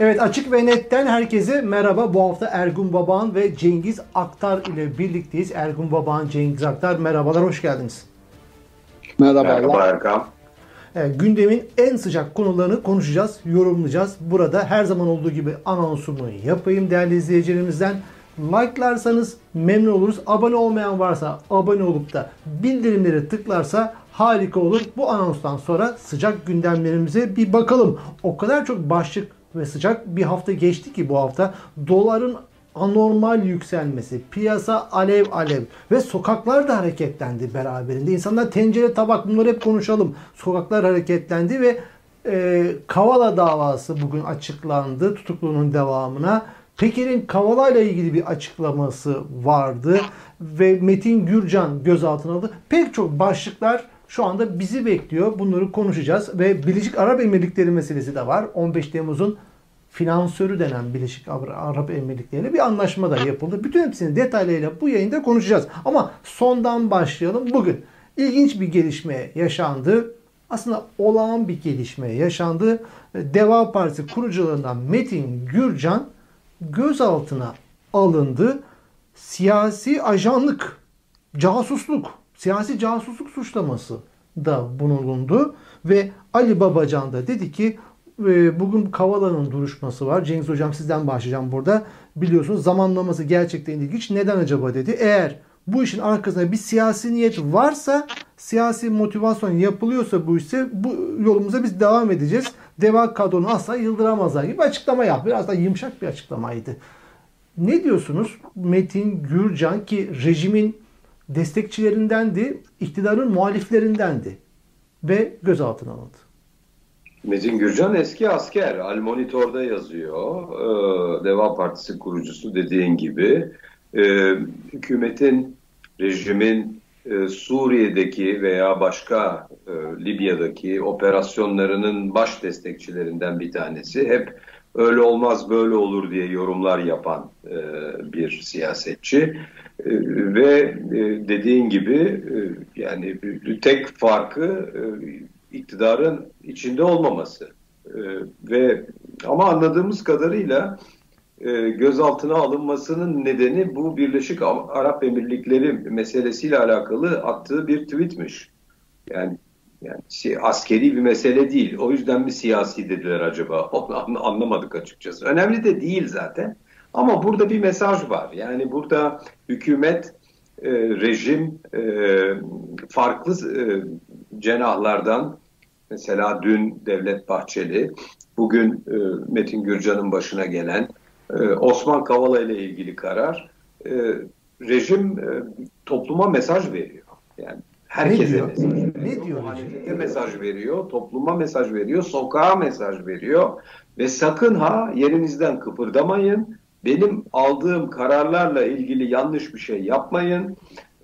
Evet Açık ve Net'ten herkese merhaba. Bu hafta Ergun Baban ve Cengiz Aktar ile birlikteyiz. Ergun Baban, Cengiz Aktar merhabalar, hoş geldiniz. Merhabalar. Merhaba Erkan. Evet, gündemin en sıcak konularını konuşacağız, yorumlayacağız. Burada her zaman olduğu gibi anonsumu yapayım değerli izleyicilerimizden. Like'larsanız memnun oluruz. Abone olmayan varsa abone olup da bildirimleri tıklarsa harika olur. Bu anonstan sonra sıcak gündemlerimize bir bakalım. O kadar çok başlık ve sıcak bir hafta geçti ki bu hafta doların anormal yükselmesi, piyasa alev alev ve sokaklar da hareketlendi beraberinde. İnsanlar tencere tabak bunları hep konuşalım. Sokaklar hareketlendi ve e, Kavala davası bugün açıklandı tutukluluğunun devamına. Peker'in Kavala ile ilgili bir açıklaması vardı ve Metin Gürcan gözaltına aldı. Pek çok başlıklar şu anda bizi bekliyor. Bunları konuşacağız ve Birleşik Arap Emirlikleri meselesi de var. 15 Temmuz'un finansörü denen Birleşik Arap Emirlikleri'yle bir anlaşma da yapıldı. Bütün hepsini detaylarıyla bu yayında konuşacağız. Ama sondan başlayalım. Bugün ilginç bir gelişme yaşandı. Aslında olağan bir gelişme yaşandı. Deva Partisi kurucularından Metin Gürcan gözaltına alındı. Siyasi ajanlık, casusluk, siyasi casusluk suçlaması da bulundu ve Ali Babacan da dedi ki ee, bugün Kavala'nın duruşması var. Cengiz Hocam sizden başlayacağım burada. Biliyorsunuz zamanlaması gerçekten ilginç. Neden acaba dedi. Eğer bu işin arkasında bir siyasi niyet varsa, siyasi motivasyon yapılıyorsa bu işe bu yolumuza biz devam edeceğiz. Deva kadronu asla yıldıramazlar gibi açıklama yap. Biraz da yumuşak bir açıklamaydı. Ne diyorsunuz? Metin Gürcan ki rejimin destekçilerindendi, iktidarın muhaliflerindendi ve gözaltına alındı. Metin Gürcan eski asker. Al Monitor'da yazıyor. Ee, Deva Partisi kurucusu dediğin gibi. Ee, hükümetin, rejimin e, Suriye'deki veya başka e, Libya'daki operasyonlarının baş destekçilerinden bir tanesi. Hep öyle olmaz böyle olur diye yorumlar yapan e, bir siyasetçi. ve dediğin gibi yani tek farkı iktidarın içinde olmaması e, ve ama anladığımız kadarıyla e, gözaltına alınmasının nedeni bu Birleşik Arap Emirlikleri meselesiyle alakalı attığı bir tweetmiş. Yani yani askeri bir mesele değil. O yüzden mi siyasi dediler acaba? Onu anlamadık açıkçası. Önemli de değil zaten. Ama burada bir mesaj var. Yani burada hükümet, e, rejim e, farklı e, cenahlardan Mesela dün Devlet Bahçeli, bugün e, Metin Gürcan'ın başına gelen e, Osman Kavala ile ilgili karar e, rejim e, topluma mesaj veriyor. Yani herkese mesaj veriyor. Ne diyor? Muhalefete mesaj veriyor, topluma mesaj veriyor, sokağa mesaj veriyor ve sakın ha yerinizden kıpırdamayın. Benim aldığım kararlarla ilgili yanlış bir şey yapmayın.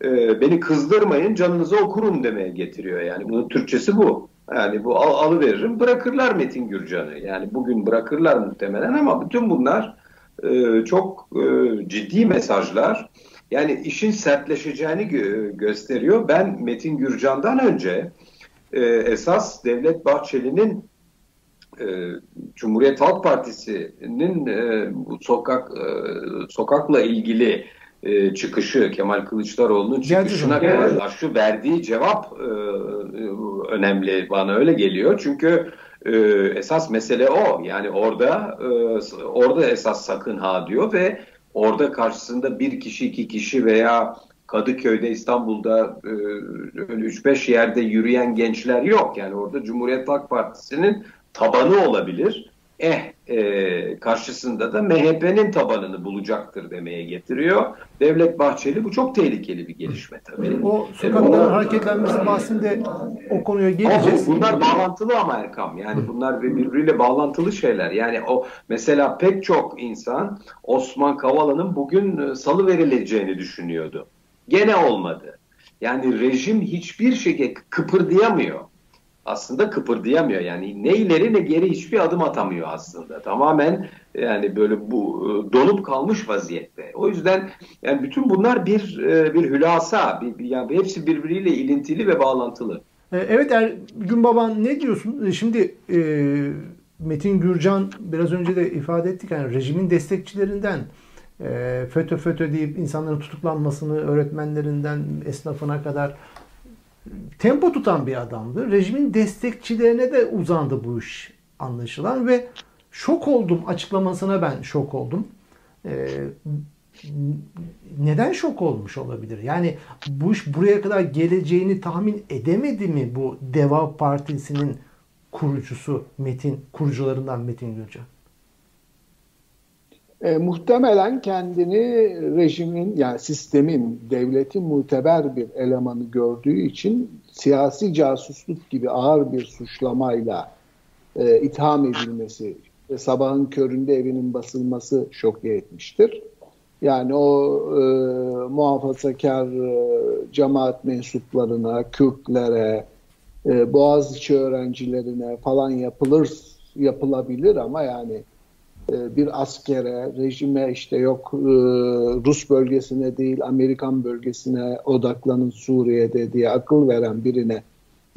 E, beni kızdırmayın, canınızı okurum demeye getiriyor. Yani bunun Türkçesi bu. Yani bu al, alıveririm bırakırlar Metin Gürcan'ı. Yani bugün bırakırlar muhtemelen ama bütün bunlar e, çok e, ciddi mesajlar. Yani işin sertleşeceğini gö gösteriyor. Ben Metin Gürcan'dan önce e, esas Devlet Bahçeli'nin e, Cumhuriyet Halk Partisi'nin e, bu sokak e, sokakla ilgili e, çıkışı Kemal Kılıçdaroğlu'nun çıkışına karşı verdiği cevap e, önemli bana öyle geliyor. Çünkü e, esas mesele o. Yani orada e, orada esas sakın ha diyor ve orada karşısında bir kişi iki kişi veya Kadıköy'de İstanbul'da e, 3-5 yerde yürüyen gençler yok. Yani orada Cumhuriyet Halk Partisi'nin tabanı olabilir eh e, karşısında da MHP'nin tabanını bulacaktır demeye getiriyor. Devlet Bahçeli bu çok tehlikeli bir gelişme tabii. O sokakların e, hareketlenmesi bahsinde o konuya geleceğiz. Bunlar bağlantılı ama Erkam. Yani bunlar birbiriyle bağlantılı şeyler. Yani o mesela pek çok insan Osman Kavala'nın bugün e, salı verileceğini düşünüyordu. Gene olmadı. Yani rejim hiçbir şekilde kıpırdayamıyor aslında kıpırdayamıyor. Yani ne ileri ne geri hiçbir adım atamıyor aslında. Tamamen yani böyle bu e, donup kalmış vaziyette. O yüzden yani bütün bunlar bir e, bir hülasa, bir, yani hepsi birbiriyle ilintili ve bağlantılı. E, evet Ergün Baban ne diyorsun? Şimdi e, Metin Gürcan biraz önce de ifade ettik yani rejimin destekçilerinden e, FETÖ FETÖ deyip insanların tutuklanmasını öğretmenlerinden esnafına kadar tempo tutan bir adamdı. Rejimin destekçilerine de uzandı bu iş anlaşılan ve şok oldum açıklamasına ben şok oldum. Ee, neden şok olmuş olabilir? Yani bu iş buraya kadar geleceğini tahmin edemedi mi bu Deva Partisi'nin kurucusu Metin, kurucularından Metin Gülcan? E, muhtemelen kendini rejimin yani sistemin, devletin muteber bir elemanı gördüğü için siyasi casusluk gibi ağır bir suçlamayla e, itham edilmesi ve sabahın köründe evinin basılması şok etmiştir. Yani o e, muhafazakar e, cemaat mensuplarına, Kürtlere, e, Boğaziçi öğrencilerine falan yapılır yapılabilir ama yani bir askere, rejime işte yok e, Rus bölgesine değil Amerikan bölgesine odaklanın Suriye'de diye akıl veren birine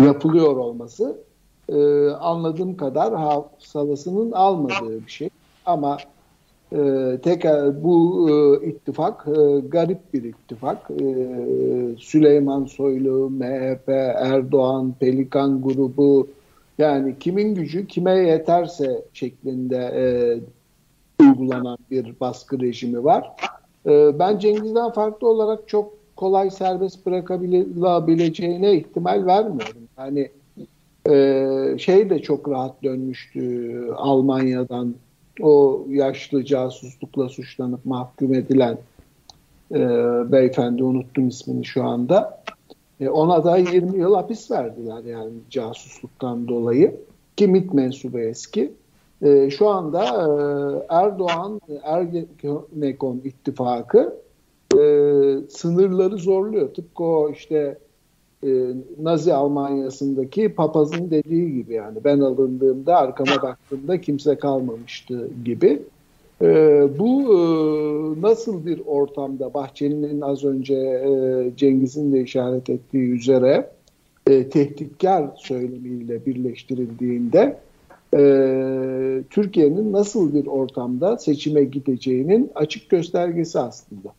yapılıyor olması e, anladığım kadar hafsalasının almadığı bir şey. Ama e, tekrar bu e, ittifak e, garip bir ittifak. E, Süleyman Soylu, MHP, Erdoğan, Pelikan grubu yani kimin gücü kime yeterse şeklinde e, uygulanan bir baskı rejimi var. E, ben Cengiz'den farklı olarak çok kolay serbest bırakabileceğine ihtimal vermiyorum. Yani e, şey de çok rahat dönmüştü Almanya'dan o yaşlı casuslukla suçlanıp mahkum edilen e, beyefendi unuttum ismini şu anda. E, ona da 20 yıl hapis verdiler yani casusluktan dolayı. Ki MİT mensubu eski. E, şu anda e, Erdoğan Ergenekon ittifakı sınırları zorluyor. Tıpkı o işte Nazi Almanya'sındaki papazın dediği gibi yani ben alındığımda arkama baktığımda kimse kalmamıştı gibi. E, bu e, nasıl bir ortamda Bahçeli'nin az önce e, Cengiz'in de işaret ettiği üzere e, tehditkar söylemiyle birleştirildiğinde e, Türkiye'nin nasıl bir ortamda seçime gideceğinin açık göstergesi aslında.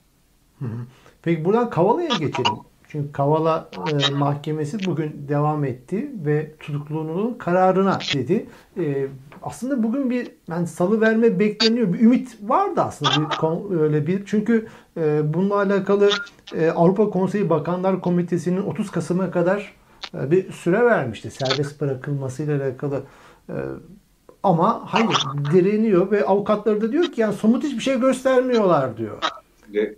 Peki buradan Kavala'ya geçelim. Çünkü Kavala e, mahkemesi bugün devam etti ve tutukluluğunun kararına dedi. E, aslında bugün bir yani salı verme bekleniyor. Bir ümit vardı aslında bir, öyle bir. Çünkü e, bununla alakalı e, Avrupa Konseyi Bakanlar Komitesi'nin 30 Kasım'a kadar e, bir süre vermişti serbest bırakılmasıyla alakalı. E, ama hayır direniyor ve avukatları da diyor ki yani somut hiçbir şey göstermiyorlar diyor. Ne,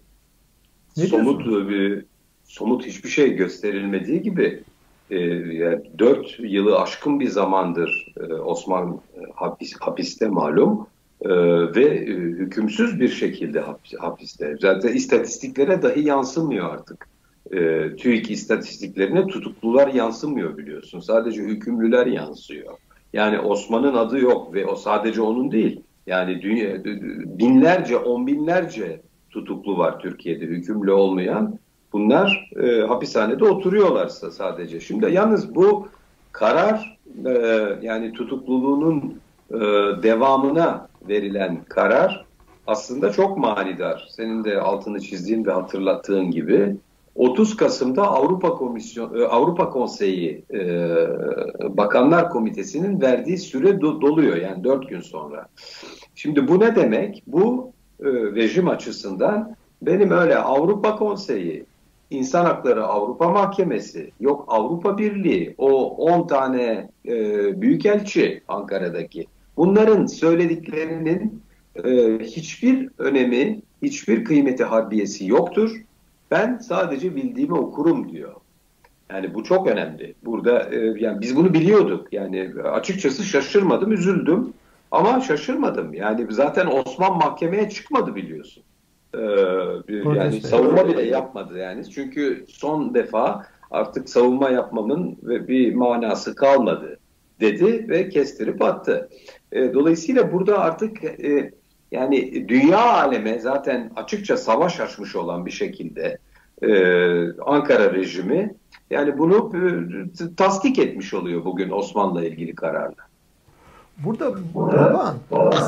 ne somut diyorsun? bir somut hiçbir şey gösterilmediği gibi e, yani 4 yılı aşkın bir zamandır e, Osman e, hapis, hapiste malum e, ve e, hükümsüz bir şekilde hapis, hapiste. Zaten istatistiklere dahi yansımıyor artık. E, TÜİK istatistiklerine tutuklular yansımıyor biliyorsun. Sadece hükümlüler yansıyor. Yani Osman'ın adı yok ve o sadece onun değil. Yani dünya, binlerce, on binlerce tutuklu var Türkiye'de hükümlü olmayan Bunlar e, hapishanede oturuyorlarsa sadece. Şimdi yalnız bu karar e, yani tutukluluğunun e, devamına verilen karar aslında çok manidar. Senin de altını çizdiğin ve hatırlattığın gibi 30 Kasım'da Avrupa Komisyon e, Avrupa Konseyi e, Bakanlar Komitesi'nin verdiği süre do, doluyor yani 4 gün sonra. Şimdi bu ne demek? Bu e, rejim açısından benim öyle Avrupa Konseyi İnsan Hakları Avrupa Mahkemesi, yok Avrupa Birliği, o 10 tane e, büyükelçi Ankara'daki. Bunların söylediklerinin e, hiçbir önemi, hiçbir kıymeti harbiyesi yoktur. Ben sadece bildiğimi okurum diyor. Yani bu çok önemli. Burada e, yani biz bunu biliyorduk. Yani açıkçası şaşırmadım, üzüldüm. Ama şaşırmadım. Yani zaten Osman mahkemeye çıkmadı biliyorsun. Ee, yani savunma bile yapmadı yani. Çünkü son defa artık savunma yapmamın ve bir manası kalmadı dedi ve kestirip attı. E, dolayısıyla burada artık e, yani dünya aleme zaten açıkça savaş açmış olan bir şekilde e, Ankara rejimi yani bunu e, tasdik etmiş oluyor bugün Osman'la ilgili kararla. Burada Baban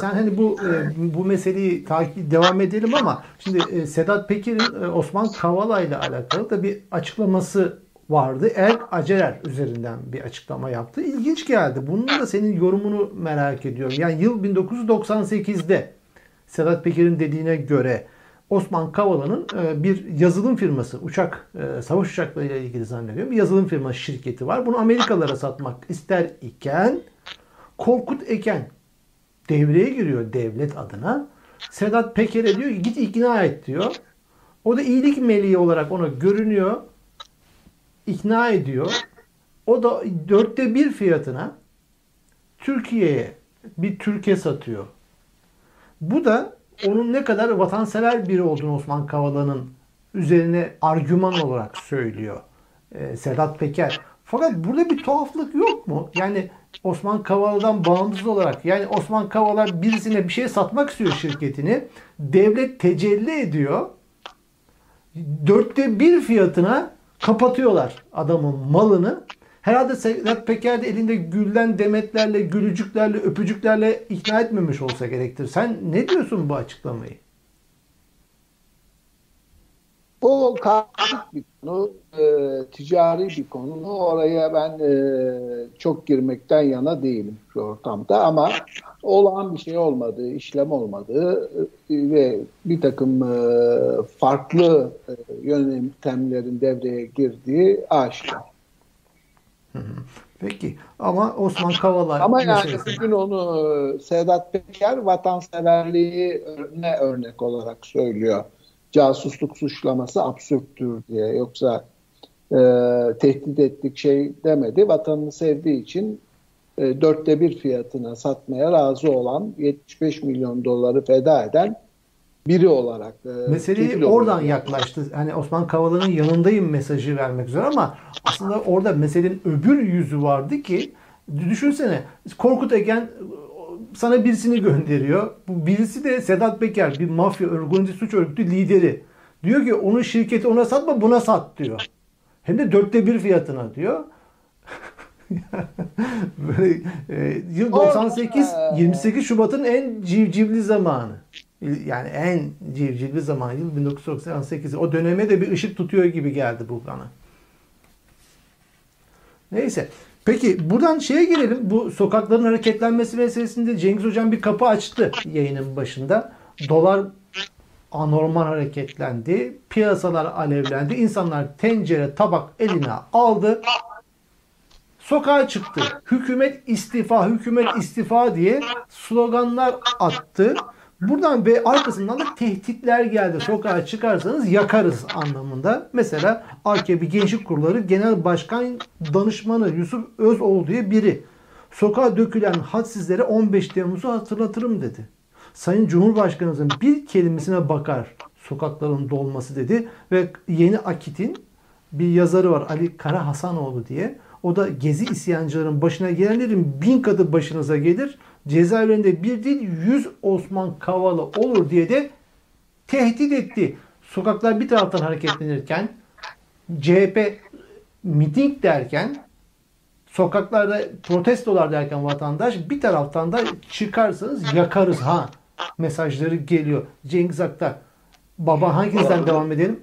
sen hani bu e, bu meseleyi takip devam edelim ama şimdi e, Sedat Peker'in e, Osman Kavala ile alakalı da bir açıklaması vardı. El Acerer üzerinden bir açıklama yaptı. İlginç geldi. Bunun da senin yorumunu merak ediyorum. Yani yıl 1998'de Sedat Peker'in dediğine göre Osman Kavala'nın bir yazılım firması, uçak, savaş uçaklarıyla ilgili zannediyorum bir yazılım firması şirketi var. Bunu Amerikalılara satmak ister iken Korkut Eken devreye giriyor devlet adına. Sedat Peker'e diyor git ikna et diyor. O da iyilik meleği olarak ona görünüyor. ikna ediyor. O da dörtte bir fiyatına Türkiye'ye bir Türkiye satıyor. Bu da onun ne kadar vatansever biri olduğunu Osman Kavala'nın üzerine argüman olarak söylüyor ee, Sedat Peker. Fakat burada bir tuhaflık yok mu? Yani Osman Kavala'dan bağımsız olarak yani Osman Kavala birisine bir şey satmak istiyor şirketini. Devlet tecelli ediyor. Dörtte bir fiyatına kapatıyorlar adamın malını. Herhalde Sedat Peker de elinde gülden demetlerle, gülücüklerle, öpücüklerle ikna etmemiş olsa gerektir. Sen ne diyorsun bu açıklamayı? Bu karmaşık bir konu, e, ticari bir konu. Oraya ben e, çok girmekten yana değilim şu ortamda ama olağan bir şey olmadığı, işlem olmadığı e, ve bir takım e, farklı e, yöntemlerin devreye girdiği aşikar. Peki ama Osman Kavala ama yani bugün onu e, Sedat Peker vatanseverliği ne örnek olarak söylüyor casusluk suçlaması absürttür diye. Yoksa e, tehdit ettik şey demedi. Vatanını sevdiği için e, dörtte bir fiyatına satmaya razı olan 75 milyon doları feda eden biri olarak. E, Meseleyi oradan oluyor. yaklaştı. Hani Osman Kavala'nın yanındayım mesajı vermek üzere ama aslında orada meselenin öbür yüzü vardı ki düşünsene Korkut Egen sana birisini gönderiyor. Bu birisi de Sedat Peker bir mafya organize suç örgütü lideri. Diyor ki onun şirketi ona satma buna sat diyor. Hem de dörtte bir fiyatına diyor. Böyle, e, yıl 98 28 Şubat'ın en civcivli zamanı. Yani en civcivli zaman yıl 1998. O döneme de bir ışık tutuyor gibi geldi bu bana. Neyse. Peki buradan şeye gelelim. Bu sokakların hareketlenmesi meselesinde Cengiz Hocam bir kapı açtı yayının başında. Dolar anormal hareketlendi. Piyasalar alevlendi. İnsanlar tencere, tabak eline aldı. Sokağa çıktı. Hükümet istifa, hükümet istifa diye sloganlar attı. Buradan ve arkasından da tehditler geldi. Sokağa çıkarsanız yakarız anlamında. Mesela AKP Gençlik Kurulları Genel Başkan Danışmanı Yusuf Özoğlu diye biri. Sokağa dökülen hadsizlere 15 Temmuz'u hatırlatırım dedi. Sayın Cumhurbaşkanımızın bir kelimesine bakar sokakların dolması dedi ve Yeni Akit'in bir yazarı var Ali Kara Hasanoğlu diye. O da gezi isyancıların başına gelenlerin bin katı başınıza gelir cezaevlerinde bir değil yüz Osman Kavala olur diye de tehdit etti. Sokaklar bir taraftan hareketlenirken CHP miting derken sokaklarda protestolar derken vatandaş bir taraftan da çıkarsanız yakarız ha mesajları geliyor. Cengiz Aktar baba hangisinden devam edelim?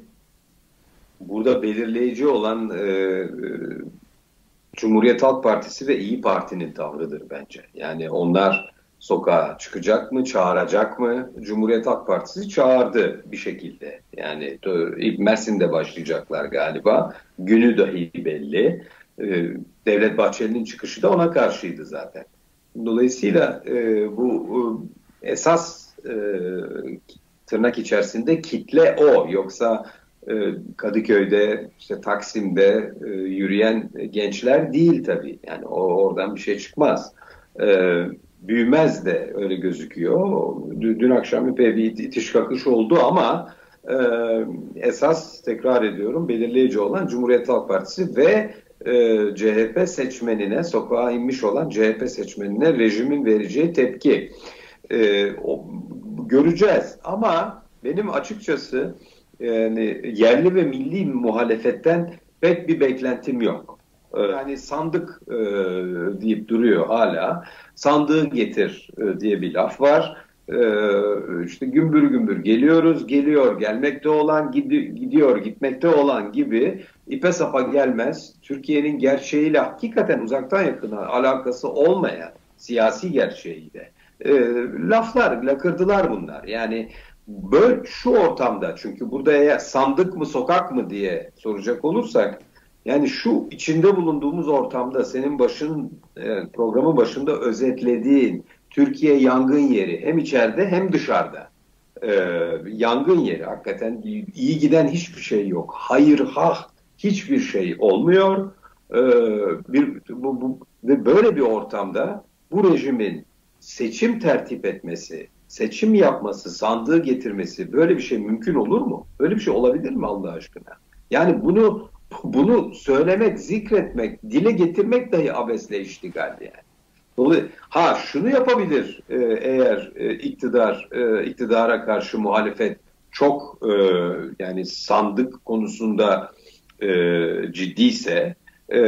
Burada belirleyici olan e, e Cumhuriyet Halk Partisi ve İyi Parti'nin tavrıdır bence. Yani onlar sokağa çıkacak mı, çağıracak mı? Cumhuriyet Halk Partisi çağırdı bir şekilde. Yani Mersin'de başlayacaklar galiba. Günü dahi belli. Ee, Devlet Bahçeli'nin çıkışı da ona karşıydı zaten. Dolayısıyla e, bu e, esas e, tırnak içerisinde kitle o. Yoksa Kadıköy'de, işte Taksim'de e, yürüyen gençler değil tabii. Yani oradan bir şey çıkmaz. E, büyümez de öyle gözüküyor. Dün akşam epey bir itiş kakış oldu ama esas tekrar ediyorum belirleyici olan Cumhuriyet Halk Partisi ve CHP seçmenine, sokağa inmiş olan CHP seçmenine rejimin vereceği tepki. göreceğiz ama benim açıkçası yani yerli ve milli muhalefetten pek bir beklentim yok. yani sandık e, deyip duruyor hala. Sandığı getir e, diye bir laf var. E, işte gümbür gümbür geliyoruz, geliyor, gelmekte olan, gidiyor, gitmekte olan gibi ipe sapa gelmez. Türkiye'nin gerçeğiyle hakikaten uzaktan yakına alakası olmayan siyasi gerçeğiyle e, laflar, lakırdılar bunlar. Yani böyle şu ortamda çünkü burada eğer sandık mı sokak mı diye soracak olursak yani şu içinde bulunduğumuz ortamda senin başın e, programın başında özetlediğin Türkiye yangın yeri hem içeride hem dışarıda. E, yangın yeri hakikaten iyi giden hiçbir şey yok. Hayır ha hiçbir şey olmuyor. E, bir bu, bu ve böyle bir ortamda bu rejimin seçim tertip etmesi, seçim yapması, sandığı getirmesi böyle bir şey mümkün olur mu? Böyle bir şey olabilir mi Allah aşkına? Yani bunu bunu söylemek, zikretmek, dile getirmek dahi abesle iştigal yani. Dolayısıyla ha şunu yapabilir e, eğer e, iktidar e, iktidara karşı muhalefet çok e, yani sandık konusunda e, ciddiyse e,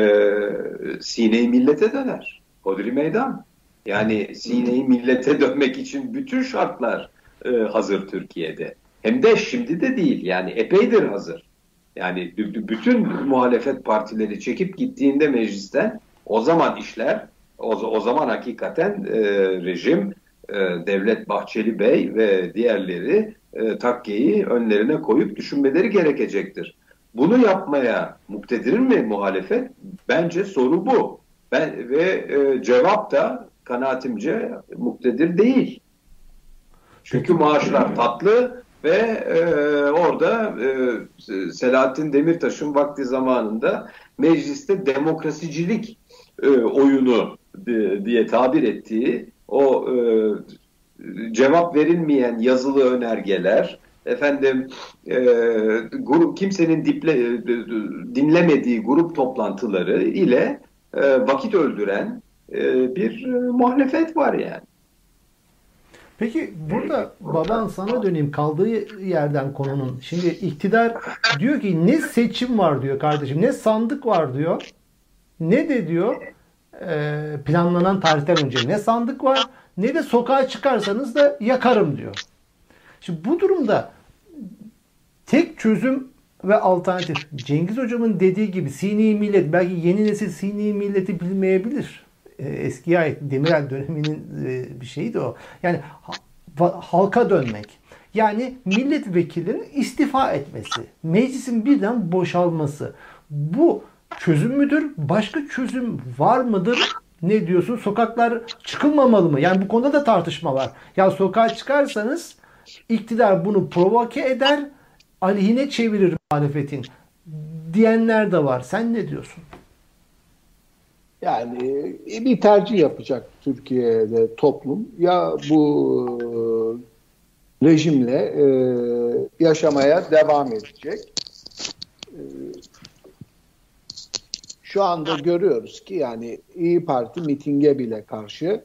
sineyi millete döner. Hodri meydan. Yani sineyi millete dönmek için bütün şartlar e, hazır Türkiye'de. Hem de şimdi de değil yani epeydir hazır. Yani bütün muhalefet partileri çekip gittiğinde meclisten o zaman işler, o, o zaman hakikaten e, rejim, e, Devlet Bahçeli Bey ve diğerleri e, takkeyi önlerine koyup düşünmeleri gerekecektir. Bunu yapmaya muktedir mi muhalefet? Bence soru bu. Ben ve e, cevap da kanaatimce muktedir değil. Çünkü maaşlar tatlı ve e, orada e, Selahattin Demirtaş'ın vakti zamanında mecliste demokrasicilik e, oyunu e, diye tabir ettiği o e, cevap verilmeyen yazılı önergeler, efendim e, grup kimsenin diple, e, dinlemediği grup toplantıları ile e, vakit öldüren bir e, muhalefet var yani. Peki burada baban sana döneyim kaldığı yerden konunun. Şimdi iktidar diyor ki ne seçim var diyor kardeşim ne sandık var diyor. Ne de diyor e, planlanan tarihten önce ne sandık var ne de sokağa çıkarsanız da yakarım diyor. Şimdi bu durumda tek çözüm ve alternatif Cengiz hocamın dediği gibi sini millet belki yeni nesil sini milleti bilmeyebilir. E, eskiye ait Demirel döneminin e, bir şeydi o. Yani halka dönmek. Yani milletvekillerinin istifa etmesi. Meclisin birden boşalması. Bu çözüm müdür? Başka çözüm var mıdır? Ne diyorsun? Sokaklar çıkılmamalı mı? Yani bu konuda da tartışma var. Ya sokağa çıkarsanız iktidar bunu provoke eder, aleyhine çevirir muhalefetin diyenler de var. Sen ne diyorsun? Yani e, bir tercih yapacak Türkiye'de toplum. Ya bu rejimle e, yaşamaya devam edecek. E, şu anda görüyoruz ki yani İyi Parti mitinge bile karşı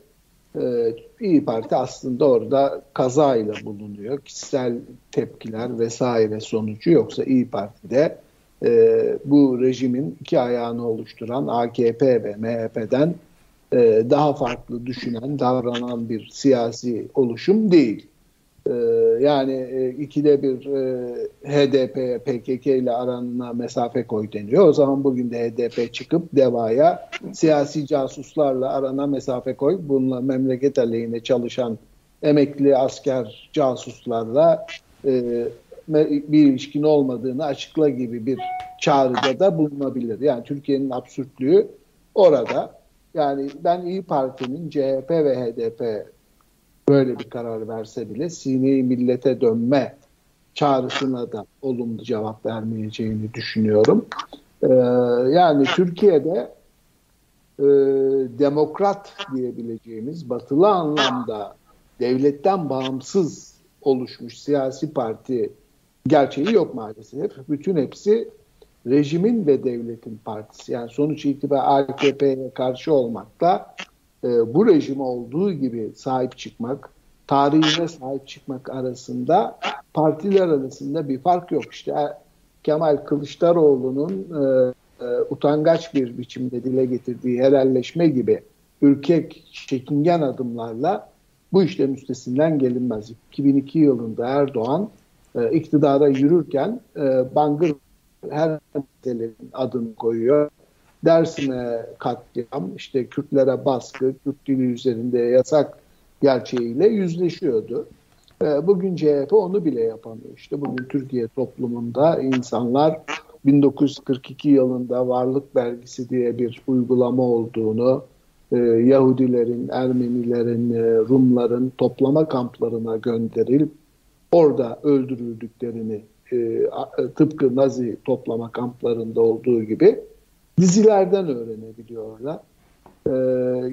e, İyi Parti aslında orada kazayla bulunuyor. Kişisel tepkiler vesaire sonucu yoksa İyi Parti'de e, bu rejimin iki ayağını oluşturan AKP ve MHP'den e, daha farklı düşünen, davranan bir siyasi oluşum değil. E, yani e, ikide bir e, HDP, PKK ile aranına mesafe koy deniyor. O zaman bugün de HDP çıkıp DEVA'ya siyasi casuslarla arana mesafe koy. Bununla memleket aleyhine çalışan emekli asker casuslarla e, bir ilişkin olmadığını açıkla gibi bir çağrıda da bulunabilir. Yani Türkiye'nin absürtlüğü orada. Yani ben İyi Parti'nin CHP ve HDP böyle bir karar verse bile sineyi millete dönme çağrısına da olumlu cevap vermeyeceğini düşünüyorum. Ee, yani Türkiye'de e, demokrat diyebileceğimiz batılı anlamda devletten bağımsız oluşmuş siyasi parti gerçeği yok maalesef. Bütün hepsi rejimin ve devletin partisi. Yani sonuç itibariyle AKP'ye karşı olmakla e, bu rejim olduğu gibi sahip çıkmak, tarihine sahip çıkmak arasında partiler arasında bir fark yok. İşte Kemal Kılıçdaroğlu'nun e, e, utangaç bir biçimde dile getirdiği helalleşme gibi ürkek, çekingen adımlarla bu işlerin üstesinden gelinmez. 2002 yılında Erdoğan e, iktidara yürürken e, Bangır her meselenin adını koyuyor. Dersim'e katliam, işte Kürtlere baskı, Kürt dili üzerinde yasak gerçeğiyle yüzleşiyordu. E, bugün CHP onu bile yapamıyor. İşte bugün Türkiye toplumunda insanlar 1942 yılında varlık belgesi diye bir uygulama olduğunu, e, Yahudilerin, Ermenilerin, Rumların toplama kamplarına gönderilip orada öldürüldüklerini e, tıpkı Nazi toplama kamplarında olduğu gibi dizilerden öğrenebiliyorlar. E,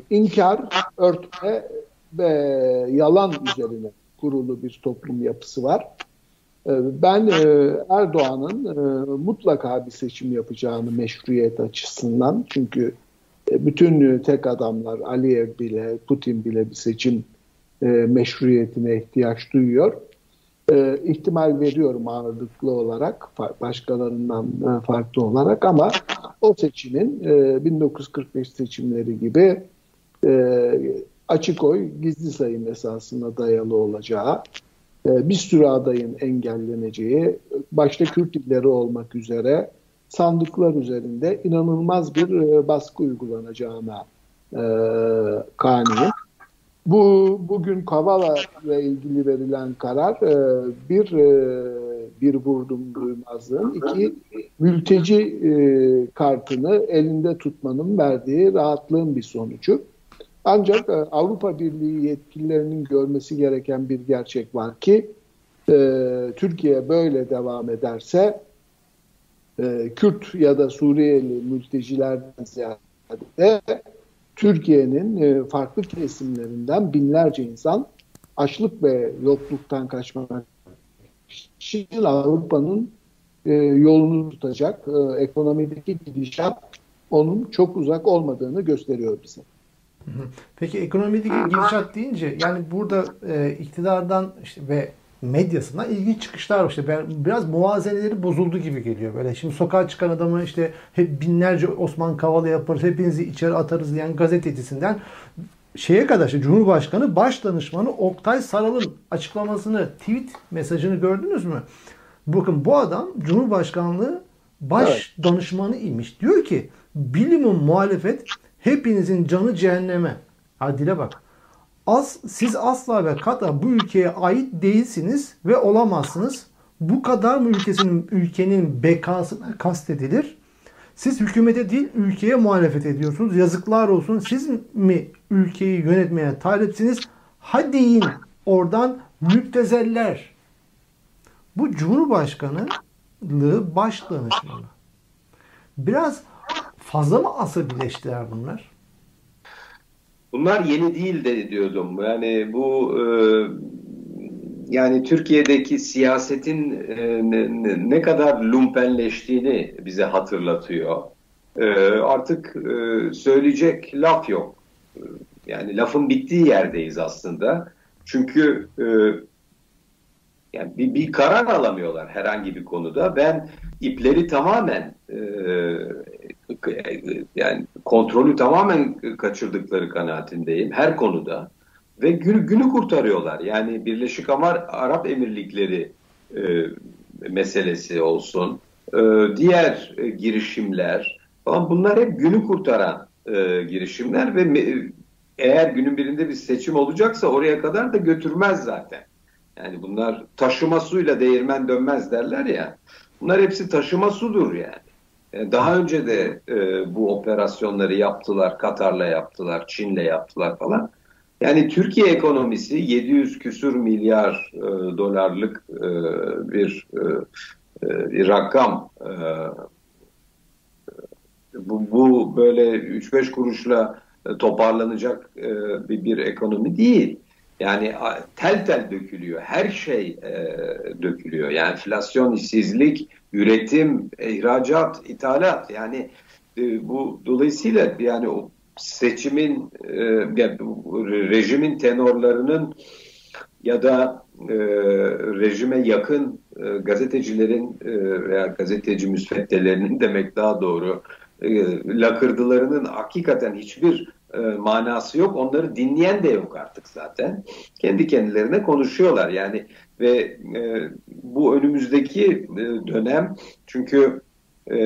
inkar, örtme ve yalan üzerine kurulu bir toplum yapısı var. E, ben e, Erdoğan'ın e, mutlaka bir seçim yapacağını meşruiyet açısından çünkü bütün tek adamlar Aliyev bile Putin bile bir seçim meşruiyetine ihtiyaç duyuyor. İhtimal veriyorum ağırlıklı olarak başkalarından farklı olarak ama o seçimin 1945 seçimleri gibi açık oy gizli sayım esasına dayalı olacağı, e, bir sürü adayın engelleneceği, başta Kürt illeri olmak üzere sandıklar üzerinde inanılmaz bir e, baskı uygulanacağına e, kaniyim. Bu bugün Kavala ile ilgili verilen karar e, bir e, bir vurdum duymazlığın, iki mülteci e, kartını elinde tutmanın verdiği rahatlığın bir sonucu. Ancak Avrupa Birliği yetkililerinin görmesi gereken bir gerçek var ki Türkiye böyle devam ederse e, Kürt ya da Suriyeli mültecilerden ziyade Türkiye'nin e, farklı kesimlerinden binlerce insan açlık ve yokluktan kaçmak için Avrupa'nın e, yolunu tutacak e, ekonomideki gidişat onun çok uzak olmadığını gösteriyor bize. Peki ekonomideki gidişat deyince yani burada iktidardan işte ve medyasından ilginç çıkışlar var. İşte ben, biraz muvazeneleri bozuldu gibi geliyor. Böyle şimdi sokağa çıkan adamı işte hep binlerce Osman Kavala yaparız, hepinizi içeri atarız diyen gazetecisinden şeye kadar işte Cumhurbaşkanı baş danışmanı Oktay Saral'ın açıklamasını, tweet mesajını gördünüz mü? Bakın bu adam Cumhurbaşkanlığı baş evet. danışmanı imiş. Diyor ki bilimum muhalefet Hepinizin canı cehenneme. Ha dile bak. As, siz asla ve kata bu ülkeye ait değilsiniz ve olamazsınız. Bu kadar mı ülkesinin ülkenin bekasına kastedilir? Siz hükümete değil ülkeye muhalefet ediyorsunuz. Yazıklar olsun. Siz mi ülkeyi yönetmeye talipsiniz? Hadi in oradan müptezeller. Bu Cumhurbaşkanlığı baş. Biraz Fazla mı asabileştiler bunlar? Bunlar yeni değil de diyordum. Yani bu e, yani Türkiye'deki siyasetin e, ne, ne kadar lumpenleştiğini bize hatırlatıyor. E, artık e, söyleyecek laf yok. Yani lafın bittiği yerdeyiz aslında. Çünkü e, yani bir, bir karar alamıyorlar herhangi bir konuda. Ben ipleri tamamen e, yani kontrolü tamamen kaçırdıkları kanaatindeyim her konuda ve günü, günü kurtarıyorlar. Yani Birleşik Arap Emirlikleri e, meselesi olsun, e, diğer e, girişimler falan bunlar hep günü kurtaran e, girişimler ve me, eğer günün birinde bir seçim olacaksa oraya kadar da götürmez zaten. Yani bunlar taşıma suyla değirmen dönmez derler ya. Bunlar hepsi taşıma sudur yani. E, daha önce de e, bu operasyonları yaptılar. Katar'la yaptılar, Çin'le yaptılar falan. Yani Türkiye ekonomisi 700 küsür milyar e, dolarlık e, bir, e, e bir rakam. E, bu, bu böyle 3-5 kuruşla toparlanacak e, bir, bir ekonomi değil. Yani tel tel dökülüyor. Her şey e, dökülüyor. Yani enflasyon, işsizlik, üretim, ihracat, ithalat. Yani e, bu dolayısıyla yani o seçimin, e, rejimin tenorlarının ya da e, rejime yakın e, gazetecilerin e, veya gazeteci müsveddelerinin demek daha doğru e, lakırdılarının hakikaten hiçbir e, manası yok. Onları dinleyen de yok artık zaten. Kendi kendilerine konuşuyorlar yani ve e, bu önümüzdeki e, dönem çünkü e,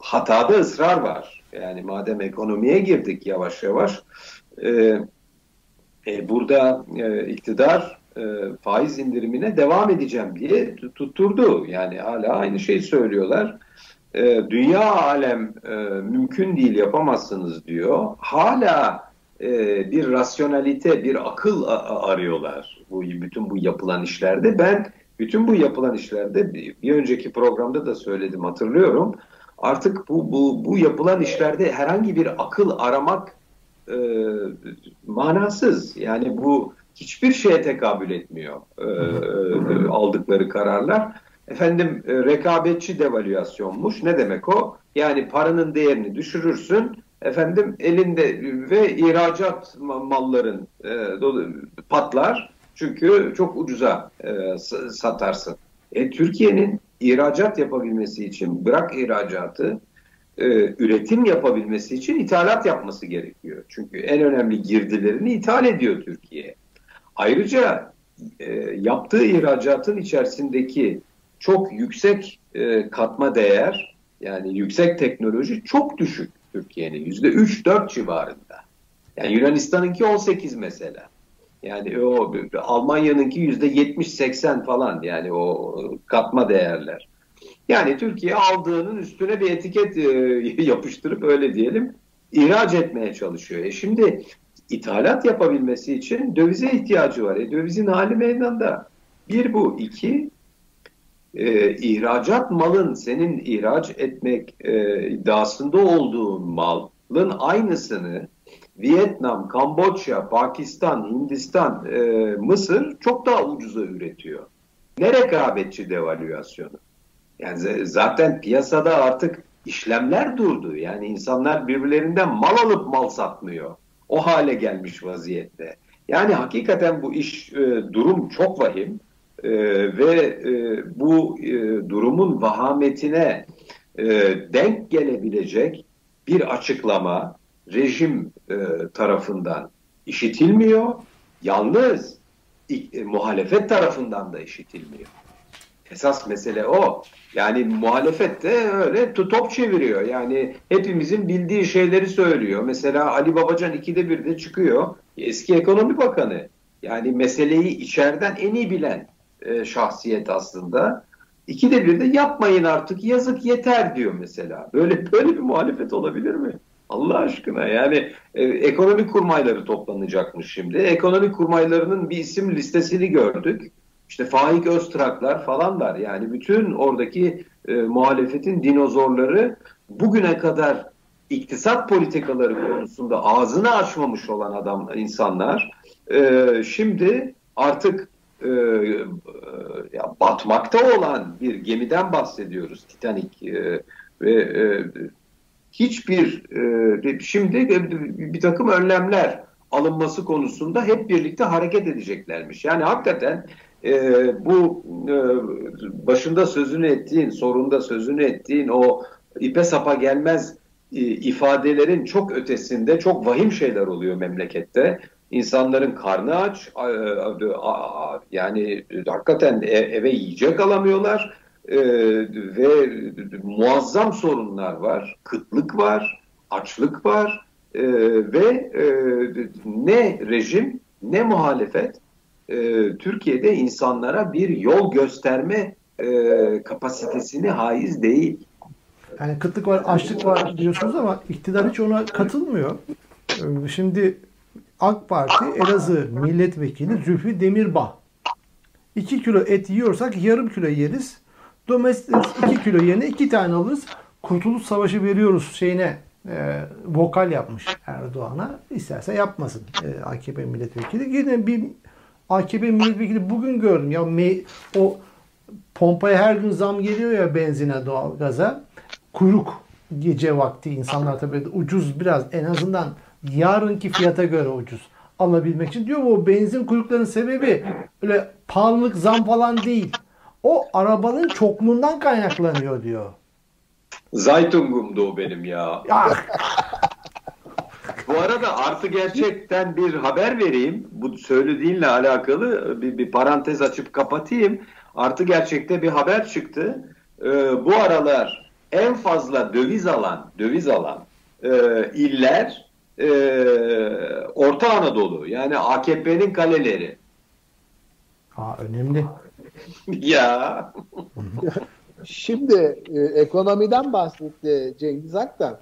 hatada ısrar var. Yani madem ekonomiye girdik yavaş yavaş e, e, burada e, iktidar e, faiz indirimine devam edeceğim diye tutturdu. Yani hala aynı şeyi söylüyorlar. E, dünya alem e, mümkün değil yapamazsınız diyor. Hala e, bir rasyonalite, bir akıl arıyorlar bu bütün bu yapılan işlerde. Ben bütün bu yapılan işlerde bir önceki programda da söyledim hatırlıyorum. Artık bu bu bu yapılan işlerde herhangi bir akıl aramak e, manasız. Yani bu hiçbir şeye tekabül etmiyor e, e, aldıkları kararlar. Efendim e, rekabetçi devalüasyonmuş. Ne demek o? Yani paranın değerini düşürürsün. Efendim elinde ve ihracat malların e, patlar. Çünkü çok ucuza e, satarsın. E, Türkiye'nin ihracat yapabilmesi için bırak ihracatı e, üretim yapabilmesi için ithalat yapması gerekiyor. Çünkü en önemli girdilerini ithal ediyor Türkiye. Ayrıca e, yaptığı ihracatın içerisindeki çok yüksek e, katma değer yani yüksek teknoloji çok düşük Türkiye'nin yüzde 3-4 civarında. Yani Yunanistan'ınki 18 mesela. Yani o Almanya'nınki yüzde 70-80 falan yani o katma değerler. Yani Türkiye aldığının üstüne bir etiket e, yapıştırıp öyle diyelim ihraç etmeye çalışıyor. E şimdi ithalat yapabilmesi için dövize ihtiyacı var. E dövizin hali meydanda. Bir bu. iki e, ihracat malın senin ihraç etmek e, iddiasında olduğun malın aynısını Vietnam, Kamboçya, Pakistan, Hindistan, e, Mısır çok daha ucuza üretiyor. Ne rekabetçi devalüasyonu? Yani zaten piyasada artık işlemler durdu. Yani insanlar birbirlerinden mal alıp mal satmıyor. O hale gelmiş vaziyette. Yani hakikaten bu iş e, durum çok vahim e, ve e, bu e, durumun vahametine e, denk gelebilecek bir açıklama rejim e, tarafından işitilmiyor. Yalnız e, muhalefet tarafından da işitilmiyor. Esas mesele o. Yani muhalefet de öyle top çeviriyor. Yani hepimizin bildiği şeyleri söylüyor. Mesela Ali Babacan ikide bir de çıkıyor. Eski ekonomi bakanı. Yani meseleyi içeriden en iyi bilen e, şahsiyet aslında. İkide bir de yapmayın artık yazık yeter diyor mesela. Böyle böyle bir muhalefet olabilir mi? Allah aşkına yani e, ekonomi kurmayları toplanacakmış şimdi. Ekonomi kurmaylarının bir isim listesini gördük. İşte Faik Öztraklar falan var. Yani bütün oradaki e, muhalefetin dinozorları bugüne kadar iktisat politikaları konusunda ağzını açmamış olan adam insanlar e, şimdi artık e, ya batmakta olan bir gemiden bahsediyoruz Titanic e, ve e, hiçbir e, şimdi bir takım önlemler alınması konusunda hep birlikte hareket edeceklermiş. Yani hakikaten e, bu e, başında sözünü ettiğin, sorunda sözünü ettiğin o ipe sapa gelmez e, ifadelerin çok ötesinde çok vahim şeyler oluyor memlekette. İnsanların karnı aç, yani hakikaten e, eve yiyecek alamıyorlar e, ve muazzam sorunlar var. Kıtlık var, açlık var e, ve ne rejim ne muhalefet Türkiye'de insanlara bir yol gösterme kapasitesini haiz değil. Yani kıtlık var, açlık var diyorsunuz ama iktidar hiç ona katılmıyor. Şimdi AK Parti Elazığ Milletvekili Zülfü Demirbağ. 2 kilo et yiyorsak yarım kilo yeriz. Domestik 2 kilo yerine 2 tane alırız. Kurtuluş Savaşı veriyoruz şeyine e, vokal yapmış Erdoğan'a. İsterse yapmasın e, AKP milletvekili. Yine bir AKP milletvekili bugün gördüm. Ya me, o pompaya her gün zam geliyor ya benzine doğalgaza. Kuyruk gece vakti insanlar tabii ucuz biraz en azından yarınki fiyata göre ucuz. alabilmek için. Diyor o benzin kuyruklarının sebebi öyle pahalılık zam falan değil. O arabanın çokluğundan kaynaklanıyor diyor. Zaytungum'du o benim ya. Ya, Bu arada artı gerçekten bir haber vereyim. Bu söylediğinle alakalı bir, bir parantez açıp kapatayım. Artı gerçekte bir haber çıktı. Ee, bu aralar en fazla döviz alan, döviz alan e, iller e, Orta Anadolu. Yani AKP'nin kaleleri. ha, önemli. ya Şimdi e, ekonomiden bahsetti Cengiz Aktar.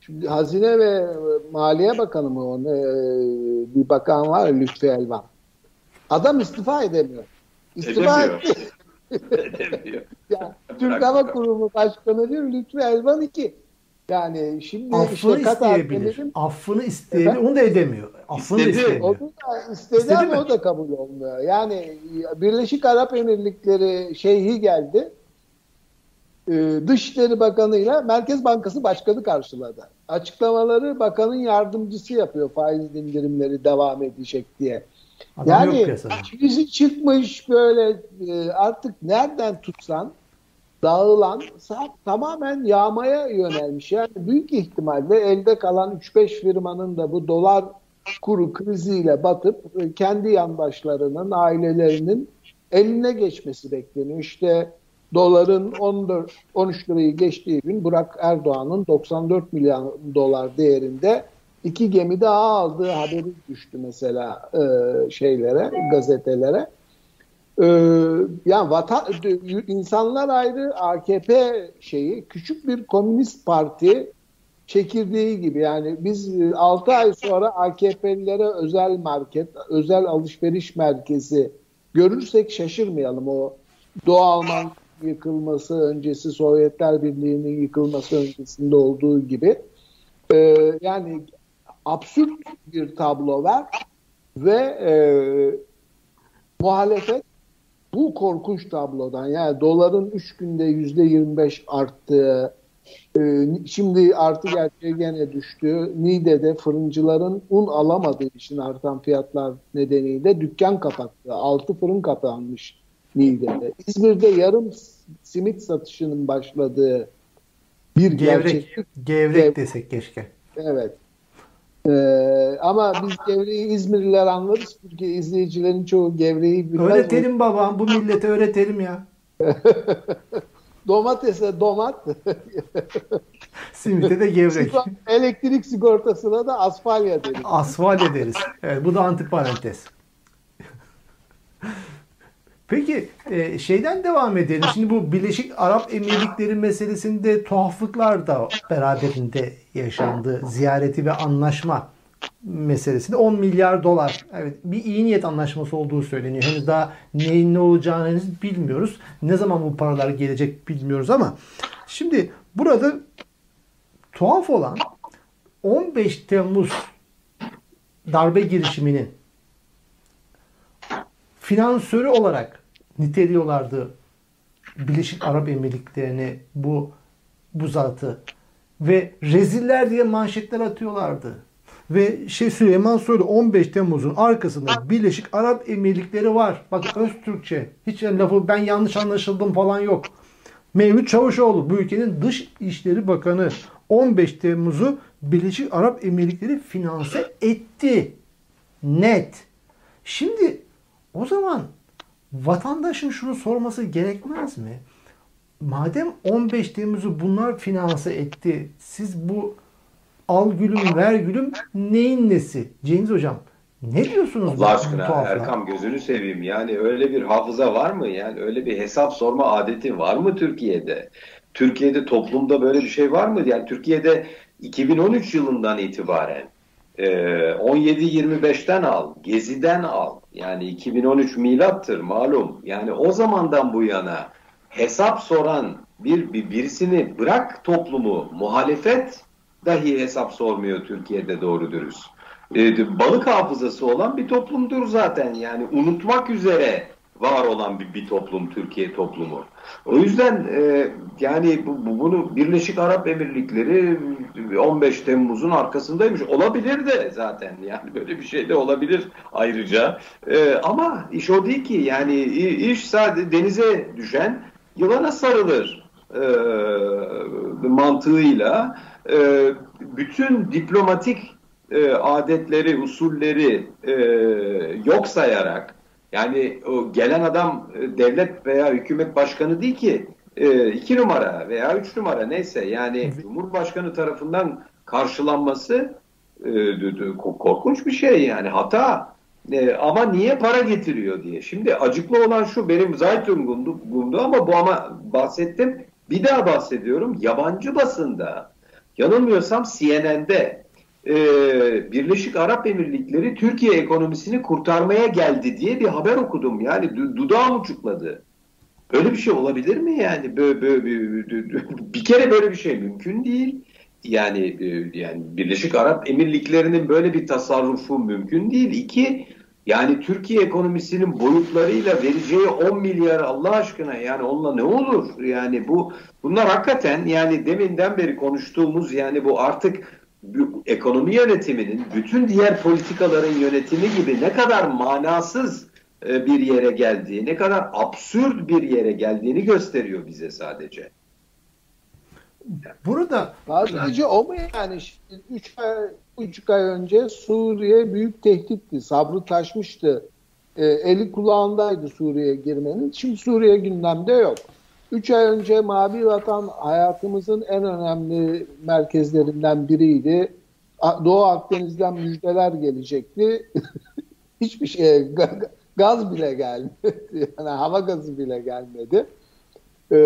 Şimdi Hazine ve Maliye Bakanı mı o ne, e, bir bakan var Lütfi Elvan. Adam istifa edemiyor. İstifa Edemiyor. etti. Edemiyor. Ya, Türk Hava Kurumu Başkanı diyor Lütfi Elvan 2. Yani şimdi Affını işte isteyebilir. Demir'in- Affını isteyebilir. Onu da edemiyor. Affını İstedi. istemiyor. Onu da istedi, İstedi ama mi? o da kabul olmuyor. Yani Birleşik Arap Emirlikleri şeyhi geldi. Ee, Dışişleri Bakanı'yla Merkez Bankası Başkanı karşıladı. Açıklamaları bakanın yardımcısı yapıyor faiz indirimleri devam edecek diye. Adam yani krizi çıkmış böyle e, artık nereden tutsan dağılan tamamen yağmaya yönelmiş. Yani büyük ihtimalle elde kalan 3-5 firmanın da bu dolar kuru kriziyle batıp e, kendi yandaşlarının, ailelerinin eline geçmesi bekleniyor. İşte doların 14 13 lirayı geçtiği gün Burak Erdoğan'ın 94 milyon dolar değerinde iki gemi daha aldığı haberi düştü mesela e, şeylere, gazetelere. Ee, yani vatan, insanlar ayrı AKP şeyi küçük bir komünist parti çekirdeği gibi. Yani biz 6 ay sonra AKP'lilere özel market, özel alışveriş merkezi görürsek şaşırmayalım. O Doğu Alman yıkılması öncesi Sovyetler Birliği'nin yıkılması öncesinde olduğu gibi. Ee, yani absürt bir tablo var ve e, muhalefet bu korkunç tablodan yani doların 3 günde yüzde 25 arttığı e, şimdi artı gerçeğe gene düştü. Niğde'de fırıncıların un alamadığı için artan fiyatlar nedeniyle dükkan kapattı. 6 fırın kapanmış Niğde'de. İzmir'de yarım simit satışının başladığı bir Gevrek. gerçeklik. Gevrek Gev- desek keşke. Evet. Ee, ama biz gevreği İzmirliler anlarız. Çünkü izleyicilerin çoğu gevreği bilmez. Öğretelim babam. Bu millete öğretelim ya. Domatese domat, Simite de gevrek. elektrik sigortasına da asfalya deriz. Asfalt ederiz. Evet, bu da antiparantez. Peki e, şeyden devam edelim. Şimdi bu Birleşik Arap Emirlikleri meselesinde tuhaflıklar da beraberinde yaşandı. Ziyareti ve anlaşma meselesinde 10 milyar dolar. Evet bir iyi niyet anlaşması olduğu söyleniyor. Henüz daha neyin ne olacağını henüz bilmiyoruz. Ne zaman bu paralar gelecek bilmiyoruz ama şimdi burada tuhaf olan 15 Temmuz darbe girişiminin finansörü olarak niteliyorlardı Birleşik Arap Emirlikleri'ni bu bu zatı ve reziller diye manşetler atıyorlardı. Ve şey Süleyman Soylu 15 Temmuz'un arkasında Birleşik Arap Emirlikleri var. Bak Öztürkçe. Hiç yani lafı ben yanlış anlaşıldım falan yok. Mevlüt Çavuşoğlu bu ülkenin Dış İşleri Bakanı 15 Temmuz'u Birleşik Arap Emirlikleri finanse etti. Net. Şimdi o zaman vatandaşın şunu sorması gerekmez mi? Madem 15 Temmuz'u bunlar finanse etti, siz bu al gülüm ver gülüm neyin nesi? Cengiz Hocam ne diyorsunuz? Allah aşkına? Erkam gözünü seveyim. Yani öyle bir hafıza var mı? Yani öyle bir hesap sorma adeti var mı Türkiye'de? Türkiye'de toplumda böyle bir şey var mı? Yani Türkiye'de 2013 yılından itibaren e, 17-25'ten al, Gezi'den al. Yani 2013 milattır malum. Yani o zamandan bu yana hesap soran bir, bir birisini bırak toplumu, muhalefet dahi hesap sormuyor Türkiye'de doğru dürüst. E, balık hafızası olan bir toplumdur zaten. Yani unutmak üzere var olan bir, bir toplum Türkiye toplumu. O yüzden e, yani bu, bu, bunu Birleşik Arap Emirlikleri 15 Temmuz'un arkasındaymış. Olabilir de zaten yani böyle bir şey de olabilir ayrıca. E, ama iş o değil ki yani iş sadece denize düşen yılana sarılır e, mantığıyla e, bütün diplomatik e, adetleri, usulleri e, yok sayarak yani o gelen adam e, devlet veya hükümet başkanı değil ki e, iki numara veya üç numara neyse yani Cumhurbaşkanı tarafından karşılanması e, korkunç bir şey yani hata. Ama niye para getiriyor diye. Şimdi acıklı olan şu benim Zeitung'umdu ama bu ama bahsettim. Bir daha bahsediyorum. Yabancı basında yanılmıyorsam CNN'de e, Birleşik Arap Emirlikleri Türkiye ekonomisini kurtarmaya geldi diye bir haber okudum. Yani dudağım uçukladı. Böyle bir şey olabilir mi yani? Böyle, böyle, böyle, bir kere böyle bir şey mümkün değil. Yani e, yani Birleşik Arap Emirlikleri'nin böyle bir tasarrufu mümkün değil. İki, yani Türkiye ekonomisinin boyutlarıyla vereceği 10 milyar Allah aşkına yani onunla ne olur? Yani bu bunlar hakikaten yani deminden beri konuştuğumuz yani bu artık ekonomi yönetiminin bütün diğer politikaların yönetimi gibi ne kadar manasız e, bir yere geldiği, ne kadar absürt bir yere geldiğini gösteriyor bize sadece. Burada sadece o mu yani? 3 ay, üç ay önce Suriye büyük tehditti. Sabrı taşmıştı. E, eli kulağındaydı Suriye'ye girmenin. Şimdi Suriye gündemde yok. Üç ay önce Mavi Vatan hayatımızın en önemli merkezlerinden biriydi. Doğu Akdeniz'den müjdeler gelecekti. Hiçbir şey gaz bile gelmedi. Yani hava gazı bile gelmedi. Ee,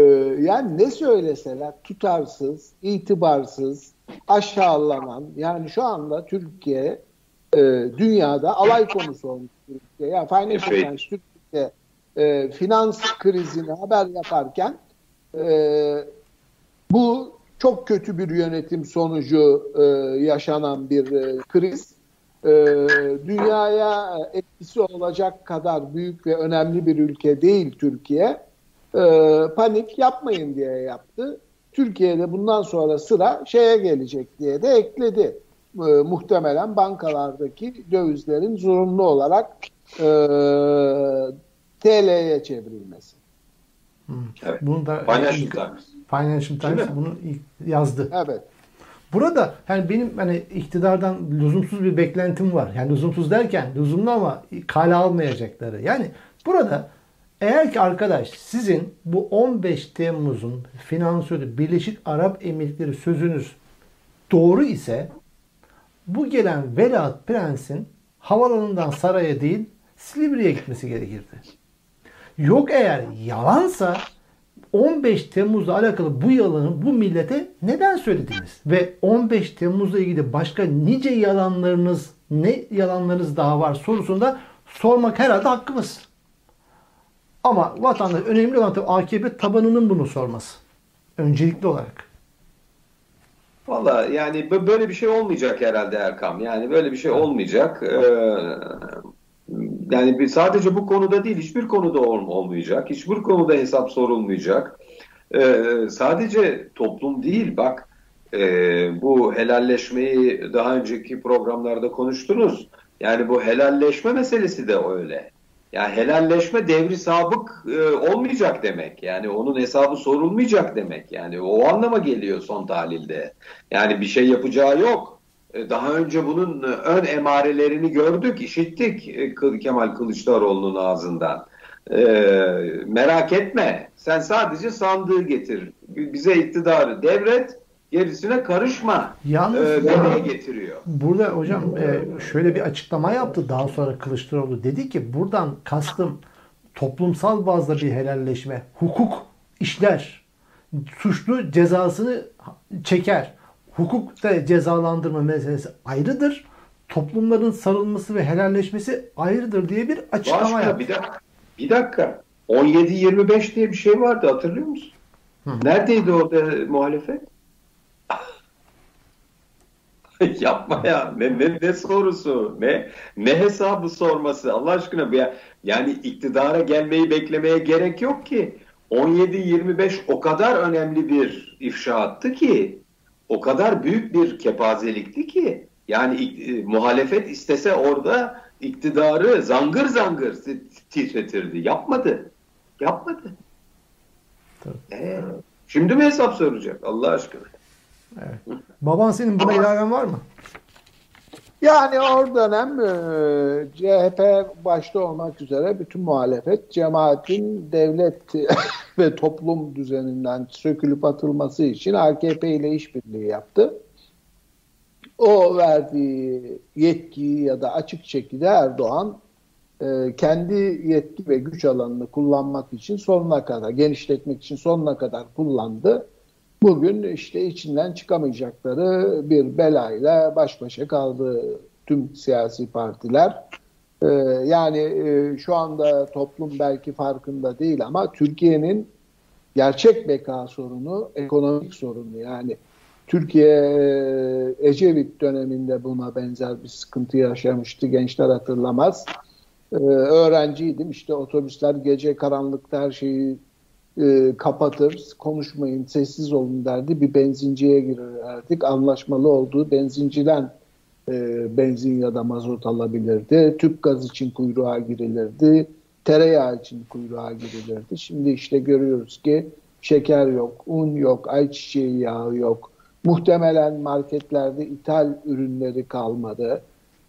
yani ne söyleseler tutarsız, itibarsız, aşağılanan yani şu anda Türkiye e, dünyada alay konusu olmuş Türkiye. Yani Financial Times Türkiye e, finans krizini haber yaparken e, bu çok kötü bir yönetim sonucu e, yaşanan bir e, kriz. E, dünyaya etkisi olacak kadar büyük ve önemli bir ülke değil Türkiye. E, panik yapmayın diye yaptı. Türkiye'de bundan sonra sıra şeye gelecek diye de ekledi. E, muhtemelen bankalardaki dövizlerin zorunlu olarak e, TL'ye çevrilmesi. Hmm. Evet. Bunu da Financial Times. Financial Times bunu yazdı. Evet. Burada yani benim hani iktidardan lüzumsuz bir beklentim var. Yani lüzumsuz derken lüzumlu ama kale almayacakları. Yani burada eğer ki arkadaş sizin bu 15 Temmuz'un finansörü Birleşik Arap Emirlikleri sözünüz doğru ise bu gelen Velat Prens'in havalanından saraya değil Silivri'ye gitmesi gerekirdi. Yok eğer yalansa 15 Temmuz'la alakalı bu yalanı bu millete neden söylediniz? Ve 15 Temmuz'la ilgili başka nice yalanlarınız, ne yalanlarınız daha var sorusunda sormak herhalde hakkımız. Ama vatandaş önemli olan tabii AKP tabanının bunu sorması. Öncelikli olarak. Valla yani böyle bir şey olmayacak herhalde Erkam. Yani böyle bir şey olmayacak. Ee, yani sadece bu konuda değil hiçbir konuda olmayacak. Hiçbir konuda hesap sorulmayacak. Ee, sadece toplum değil bak e, bu helalleşmeyi daha önceki programlarda konuştunuz. Yani bu helalleşme meselesi de öyle. Yani helalleşme devri sabık e, olmayacak demek. Yani onun hesabı sorulmayacak demek. Yani o anlama geliyor son tahlilde. Yani bir şey yapacağı yok. E, daha önce bunun e, ön emarelerini gördük, işittik e, Kemal Kılıçdaroğlu'nun ağzından. Merak etme, sen sadece sandığı getir, bize iktidarı devret, gerisine karışma Yalnız e, demeye getiriyor. Burada hocam e, şöyle bir açıklama yaptı daha sonra Kılıçdaroğlu. Dedi ki buradan kastım toplumsal bazda bir helalleşme, hukuk işler, suçlu cezasını çeker hukukta cezalandırma meselesi ayrıdır. Toplumların sarılması ve helalleşmesi ayrıdır diye bir açıklama yaptı. Bir dakika. Bir dakika. 17-25 diye bir şey vardı hatırlıyor musun? Hı. Neredeydi orada muhalefet? Yapma ya. Ne, ne, ne sorusu? Ne ne hesabı sorması? Allah aşkına bir yani iktidara gelmeyi beklemeye gerek yok ki. 17-25 o kadar önemli bir ifşaattı ki o kadar büyük bir kepazelikti ki yani e, muhalefet istese orada iktidarı zangır zangır titretirdi. Yapmadı. Yapmadı. Ee, şimdi mi hesap soracak Allah aşkına? Evet. Baban senin buna ilaven var mı? Yani o dönem e, CHP başta olmak üzere bütün muhalefet cemaatin devlet ve toplum düzeninden sökülüp atılması için AKP ile işbirliği yaptı. O verdiği yetkiyi ya da açık şekilde Erdoğan e, kendi yetki ve güç alanını kullanmak için sonuna kadar, genişletmek için sonuna kadar kullandı. Bugün işte içinden çıkamayacakları bir belayla baş başa kaldı tüm siyasi partiler. Ee, yani e, şu anda toplum belki farkında değil ama Türkiye'nin gerçek beka sorunu ekonomik sorunu. Yani Türkiye e, Ecevit döneminde buna benzer bir sıkıntı yaşamıştı. Gençler hatırlamaz. Ee, öğrenciydim. İşte otobüsler gece karanlıkta her şeyi e, kapatır, konuşmayın, sessiz olun derdi. Bir benzinciye girerdik. Anlaşmalı olduğu benzinciden e, benzin ya da mazot alabilirdi. Tüp gaz için kuyruğa girilirdi. Tereyağı için kuyruğa girilirdi. Şimdi işte görüyoruz ki şeker yok, un yok, ayçiçeği yağı yok. Muhtemelen marketlerde ithal ürünleri kalmadı.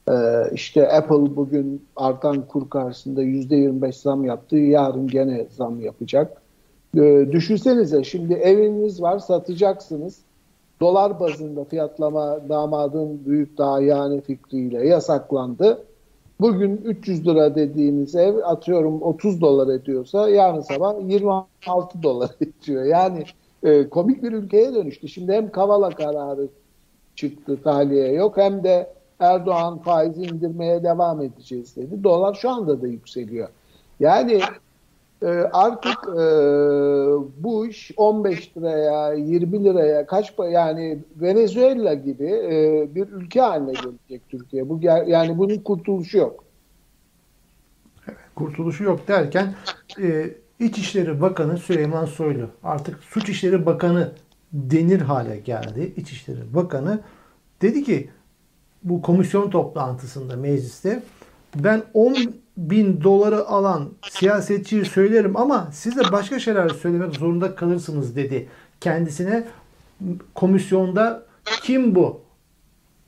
Ee, işte Apple bugün artan kur karşısında %25 zam yaptı. Yarın gene zam yapacak. E, düşünsenize şimdi eviniz var satacaksınız. Dolar bazında fiyatlama damadın büyük daha yani fikriyle yasaklandı. Bugün 300 lira dediğiniz ev atıyorum 30 dolar ediyorsa yarın sabah 26 dolar ediyor. Yani e, komik bir ülkeye dönüştü. Şimdi hem Kavala kararı çıktı tahliye yok hem de Erdoğan faizi indirmeye devam edeceğiz dedi. Dolar şu anda da yükseliyor. Yani e, artık e, bu iş 15 liraya, 20 liraya kaç yani Venezuela gibi e, bir ülke haline gelecek Türkiye. Bu yani bunun kurtuluşu yok. kurtuluşu yok derken e, İçişleri Bakanı Süleyman Soylu artık Suç İşleri Bakanı denir hale geldi. İçişleri Bakanı dedi ki bu komisyon toplantısında mecliste ben 10 bin doları alan siyasetçiyi söylerim ama siz de başka şeyler söylemek zorunda kalırsınız dedi. Kendisine komisyonda kim bu?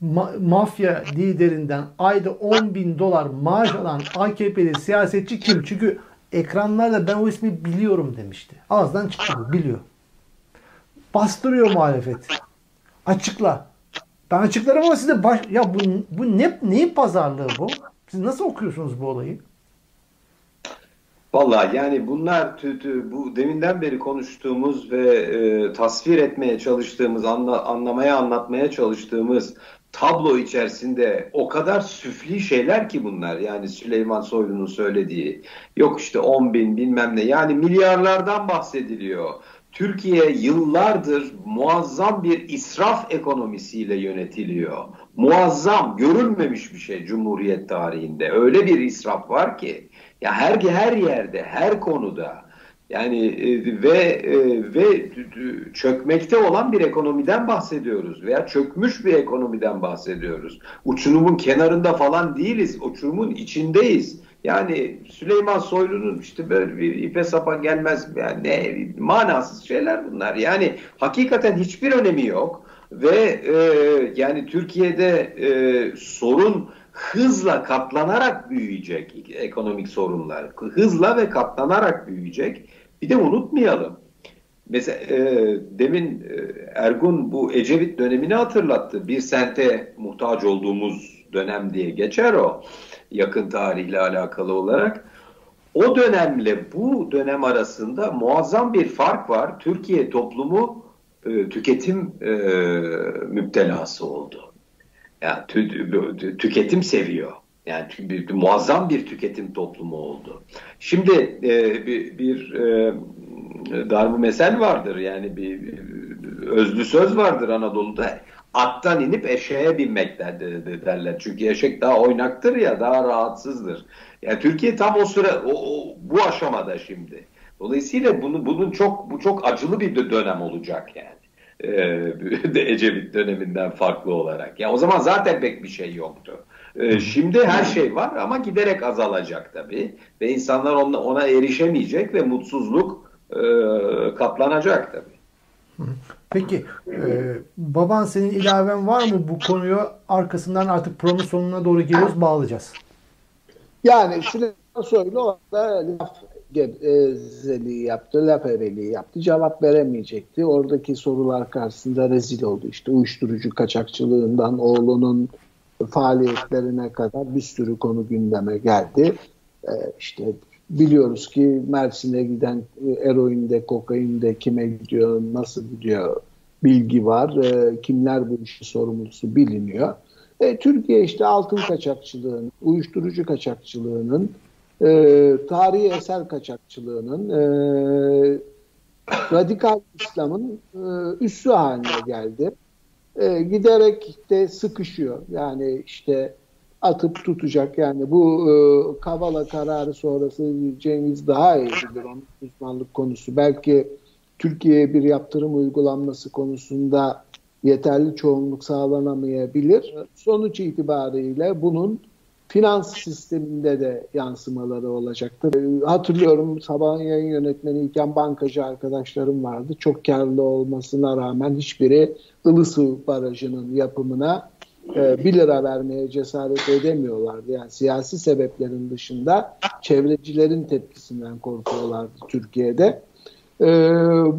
Ma- mafya liderinden ayda 10 bin dolar maaş alan AKP'li siyasetçi kim? Çünkü ekranlarda ben o ismi biliyorum demişti. Ağızdan çıktı biliyor. Bastırıyor muhalefet. Açıkla. Ben açıklarım ama size baş... Ya bu, bu ne, neyin pazarlığı bu? Siz nasıl okuyorsunuz bu olayı? Vallahi yani bunlar tü, tü, bu deminden beri konuştuğumuz ve e, tasvir etmeye çalıştığımız, anla, anlamaya anlatmaya çalıştığımız tablo içerisinde o kadar süfli şeyler ki bunlar. Yani Süleyman Soylu'nun söylediği. Yok işte 10 bin bilmem ne. Yani milyarlardan bahsediliyor. Türkiye yıllardır muazzam bir israf ekonomisiyle yönetiliyor. Muazzam, görülmemiş bir şey Cumhuriyet tarihinde. Öyle bir israf var ki ya her her yerde, her konuda yani e, ve e, ve çökmekte olan bir ekonomiden bahsediyoruz veya çökmüş bir ekonomiden bahsediyoruz. Uçurumun kenarında falan değiliz, uçurumun içindeyiz. Yani Süleyman Soylu'nun işte böyle bir ipe sapan gelmez yani ne manasız şeyler bunlar. Yani hakikaten hiçbir önemi yok ve e, yani Türkiye'de e, sorun hızla katlanarak büyüyecek ekonomik sorunlar. Hızla ve katlanarak büyüyecek. Bir de unutmayalım. Mesela e, demin e, Ergun bu Ecevit dönemini hatırlattı. Bir sente muhtaç olduğumuz dönem diye geçer o yakın tarihle alakalı olarak. O dönemle bu dönem arasında muazzam bir fark var. Türkiye toplumu e, tüketim e, müptelası oldu. Yani tü, tüketim seviyor. Yani bir, muazzam bir tüketim toplumu oldu. Şimdi e, bir, bir e, darbu mesel vardır yani bir, bir özlü söz vardır Anadolu'da. Attan inip eşeğe binmek derler. Çünkü eşek daha oynaktır ya daha rahatsızdır. Yani Türkiye tam o sıra o, o, bu aşamada şimdi. Dolayısıyla bunu, bunun çok bu çok acılı bir dönem olacak yani. Ee, Ecevit döneminden farklı olarak. Ya o zaman zaten pek bir şey yoktu. Ee, şimdi her şey var ama giderek azalacak tabii ve insanlar ona, ona erişemeyecek ve mutsuzluk e, katlanacak tabii. Peki e, baban senin ilaven var mı bu konuyu arkasından artık programın sonuna doğru geliyoruz bağlayacağız. Yani Süleyman Soylu orada laf gevezeliği yaptı, laf eveliği yaptı. Cevap veremeyecekti. Oradaki sorular karşısında rezil oldu. İşte uyuşturucu kaçakçılığından oğlunun faaliyetlerine kadar bir sürü konu gündeme geldi. Ee, işte biliyoruz ki Mersin'e giden e, eroinde, kokainde kime gidiyor, nasıl gidiyor bilgi var. E, kimler bu işin sorumlusu biliniyor. E, Türkiye işte altın kaçakçılığının, uyuşturucu kaçakçılığının, e, tarihi eser kaçakçılığının, e, radikal İslam'ın e, üssü haline geldi. E, giderek de sıkışıyor. Yani işte atıp tutacak. Yani bu e, Kavala kararı sonrası Cengiz daha iyi bilir onun uzmanlık konusu. Belki Türkiye'ye bir yaptırım uygulanması konusunda yeterli çoğunluk sağlanamayabilir. Sonuç itibariyle bunun finans sisteminde de yansımaları olacaktır. E, hatırlıyorum sabahın yayın yönetmeniyken bankacı arkadaşlarım vardı. Çok karlı olmasına rağmen hiçbiri Ilısu Barajı'nın yapımına e, 1 lira vermeye cesaret edemiyorlardı. Yani siyasi sebeplerin dışında çevrecilerin tepkisinden korkuyorlardı Türkiye'de. E,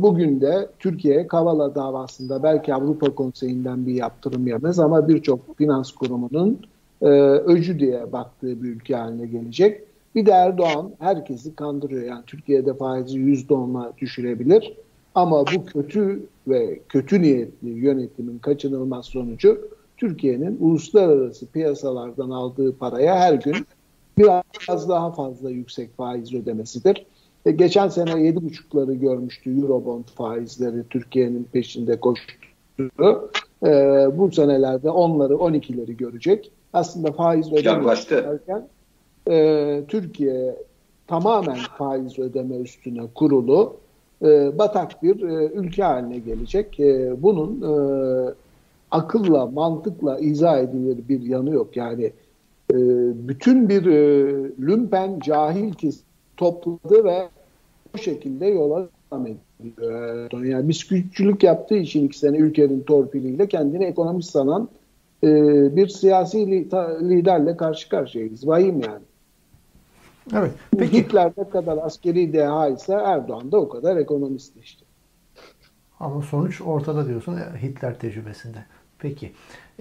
bugün de Türkiye Kavala davasında belki Avrupa Konseyi'nden bir yaptırım yemez ama birçok finans kurumunun e, öcü diye baktığı bir ülke haline gelecek. Bir de Erdoğan herkesi kandırıyor. Yani Türkiye'de faizi %10'a düşürebilir. Ama bu kötü ve kötü niyetli yönetimin kaçınılmaz sonucu Türkiye'nin uluslararası piyasalardan aldığı paraya her gün biraz daha fazla yüksek faiz ödemesidir. E, geçen sene 7,5'ları görmüştü Eurobond faizleri Türkiye'nin peşinde koştu. E, bu senelerde 10'ları 12'leri görecek. Aslında faiz ödemesinden e, Türkiye tamamen faiz ödeme üstüne kurulu e, batak bir e, ülke haline gelecek. E, bunun e, akılla, mantıkla izah edilir bir yanı yok. Yani e, bütün bir e, lümpen cahil kes topladı ve bu şekilde yola devam ediyor. Yani bisküvitçülük yaptığı için iki sene ülkenin torpiliyle kendini ekonomist sanan e, bir siyasi liderle karşı karşıyayız. Vahim yani. Evet. Peki. Hitler ne kadar askeri deha ise Erdoğan da o kadar ekonomist işte. Ama sonuç ortada diyorsun Hitler tecrübesinde. Peki.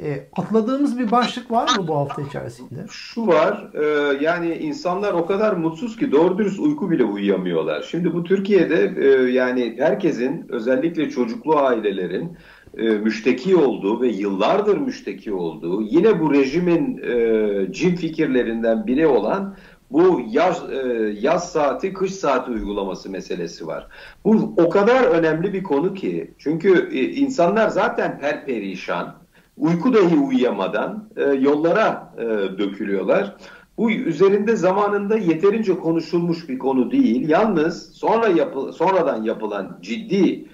E, atladığımız bir başlık var mı bu hafta içerisinde? Şu var, e, yani insanlar o kadar mutsuz ki doğru dürüst uyku bile uyuyamıyorlar. Şimdi bu Türkiye'de e, yani herkesin özellikle çocuklu ailelerin e, müşteki olduğu ve yıllardır müşteki olduğu yine bu rejimin e, cin fikirlerinden biri olan bu yaz, e, yaz saati, kış saati uygulaması meselesi var. Bu o kadar önemli bir konu ki. Çünkü e, insanlar zaten perperişan, uyku dahi uyuyamadan e, yollara e, dökülüyorlar. Bu üzerinde zamanında yeterince konuşulmuş bir konu değil. Yalnız sonra yapı, sonradan yapılan ciddi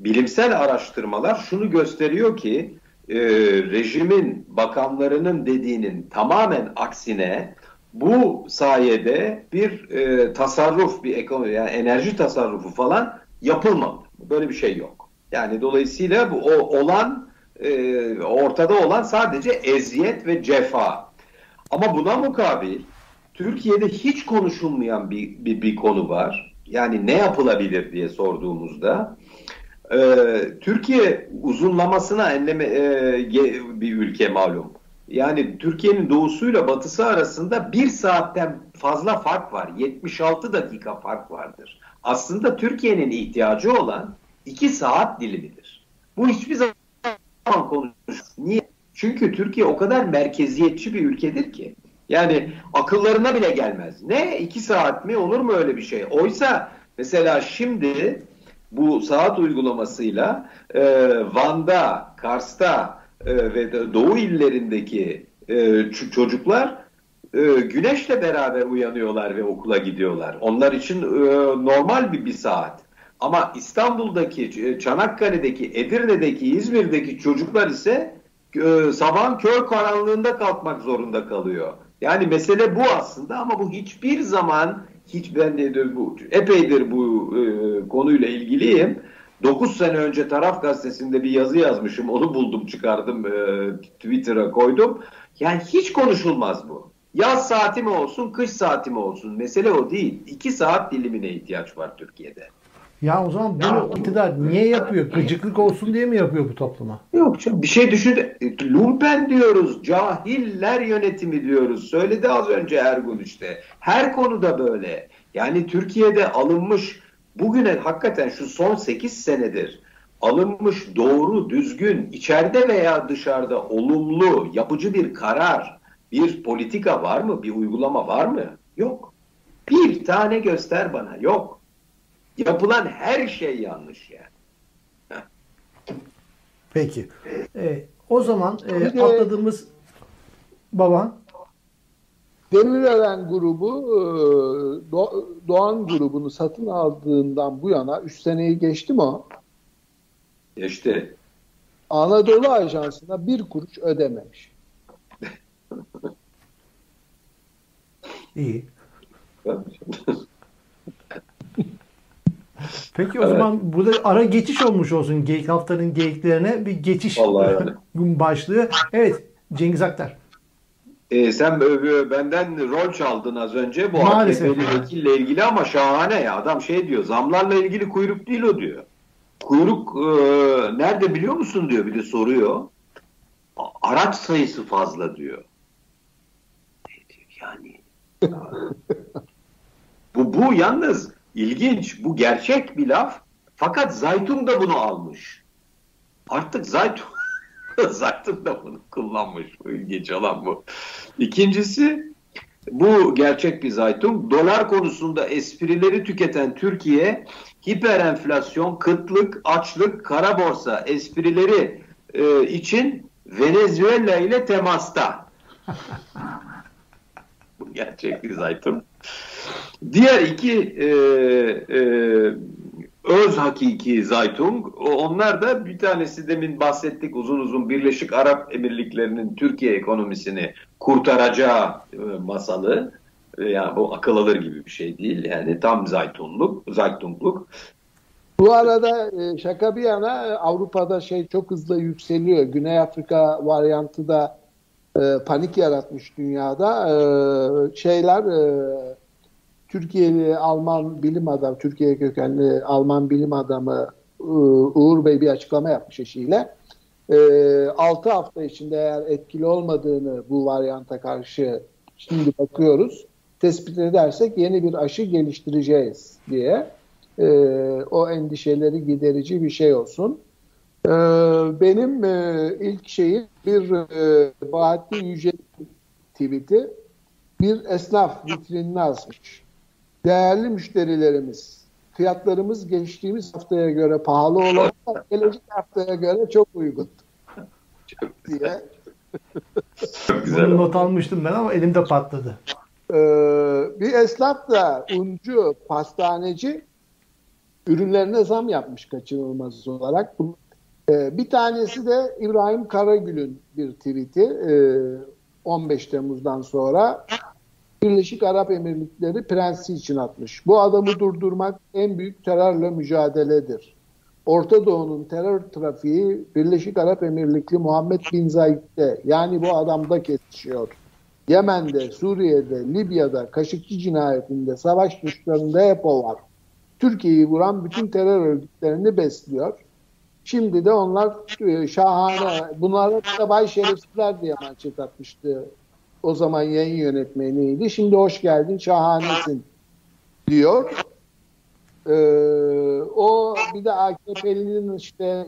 bilimsel araştırmalar şunu gösteriyor ki e, rejimin bakanlarının dediğinin tamamen aksine bu sayede bir e, tasarruf, bir ekonomi, yani enerji tasarrufu falan yapılmadı. Böyle bir şey yok. Yani dolayısıyla bu o, olan e, ortada olan sadece eziyet ve cefa. Ama buna mukabil Türkiye'de hiç konuşulmayan bir, bir, bir konu var. Yani ne yapılabilir diye sorduğumuzda e, Türkiye uzunlamasına enleme e, bir ülke malum yani Türkiye'nin doğusuyla batısı arasında bir saatten fazla fark var. 76 dakika fark vardır. Aslında Türkiye'nin ihtiyacı olan iki saat dilimidir. Bu hiçbir zaman konuşulmaz. Niye? Çünkü Türkiye o kadar merkeziyetçi bir ülkedir ki. Yani akıllarına bile gelmez. Ne? iki saat mi? Olur mu öyle bir şey? Oysa mesela şimdi bu saat uygulamasıyla e, Van'da, Kars'ta, e, ve Doğu illerindeki e, çocuklar e, güneşle beraber uyanıyorlar ve okula gidiyorlar. Onlar için e, normal bir bir saat. Ama İstanbul'daki, Çanakkale'deki, Edirne'deki, İzmir'deki çocuklar ise e, sabahın kör karanlığında kalkmak zorunda kalıyor. Yani mesele bu aslında ama bu hiçbir zaman hiç ben de bu epeydir bu e, konuyla ilgiliyim. 9 sene önce Taraf Gazetesi'nde bir yazı yazmışım. Onu buldum, çıkardım, e, Twitter'a koydum. Yani hiç konuşulmaz bu. Yaz saati mi olsun, kış saati mi olsun? Mesele o değil. 2 saat dilimine ihtiyaç var Türkiye'de. Ya o zaman bunu iktidar niye yapıyor? Gıcıklık olsun diye mi yapıyor bu topluma? Yok canım bir şey düşün. Lumpen diyoruz. Cahiller yönetimi diyoruz. Söyledi az önce Ergun işte. Her konuda böyle. Yani Türkiye'de alınmış bugüne hakikaten şu son 8 senedir alınmış doğru, düzgün, içeride veya dışarıda olumlu, yapıcı bir karar, bir politika var mı? Bir uygulama var mı? Yok. Bir tane göster bana. Yok. Yapılan her şey yanlış yani. Peki. Ee, o zaman e, atladığımız baba Demirören grubu e, Doğan grubunu satın aldığından bu yana 3 seneyi geçti mi o? Geçti. Anadolu Ajansı'na bir kuruş ödememiş. İyi. Peki o evet. zaman burada ara geçiş olmuş olsun geyik haftanın geyiklerine bir geçiş başlığı. Evet Cengiz Aktar. Ee, sen benden rol çaldın az önce bu AKP'li vekille ilgili ama şahane ya. Adam şey diyor zamlarla ilgili kuyruk değil o diyor. Kuyruk e, nerede biliyor musun diyor bir de soruyor. Araç sayısı fazla diyor. Yani bu, bu yalnız ilginç. Bu gerçek bir laf. Fakat Zaytun da bunu almış. Artık Zaytun Zaytun da bunu kullanmış. İlginç olan bu. İkincisi bu gerçek bir Zaytun. Dolar konusunda esprileri tüketen Türkiye hiper enflasyon, kıtlık, açlık, kara borsa esprileri e, için Venezuela ile temasta. bu gerçek bir Zaytun. Diğer iki e, e, öz hakiki Zaytung, onlar da bir tanesi demin bahsettik uzun uzun Birleşik Arap Emirlikleri'nin Türkiye ekonomisini kurtaracağı e, masalı. E, yani bu akıl alır gibi bir şey değil. Yani tam Zaytunluk, Zaytungluk. Bu arada e, şaka bir yana Avrupa'da şey çok hızlı yükseliyor. Güney Afrika varyantı da panik yaratmış dünyada. Şeyler Türkiye'li Alman bilim adamı, Türkiye kökenli Alman bilim adamı Uğur Bey bir açıklama yapmış eşiyle. E, 6 hafta içinde eğer etkili olmadığını bu varyanta karşı şimdi bakıyoruz. Tespit edersek yeni bir aşı geliştireceğiz diye. E, o endişeleri giderici bir şey olsun. E, benim e, ilk şeyim bir e, Bahattin Yücel tweet'i bir esnaf vitrinine asmış. Değerli müşterilerimiz, fiyatlarımız geçtiğimiz haftaya göre pahalı olan gelecek haftaya göre çok uygun. Çok diye. Çok güzel. Bunu not almıştım ben ama elimde patladı. Ee, bir esnaf da uncu, pastaneci ürünlerine zam yapmış kaçınılmaz olarak. Ee, bir tanesi de İbrahim Karagül'ün bir tweet'i ee, 15 Temmuz'dan sonra Birleşik Arap Emirlikleri prensi için atmış. Bu adamı durdurmak en büyük terörle mücadeledir. Orta Doğu'nun terör trafiği Birleşik Arap Emirlikli Muhammed Bin Zayed'de yani bu adamda kesişiyor. Yemen'de, Suriye'de, Libya'da, Kaşıkçı cinayetinde, savaş suçlarında hep o var. Türkiye'yi vuran bütün terör örgütlerini besliyor. Şimdi de onlar e, şahane, bunlara da bay şerefsizler diye manşet atmıştı o zaman yayın yönetmeniydi. Şimdi hoş geldin, şahanesin diyor. Ee, o bir de AKP'linin işte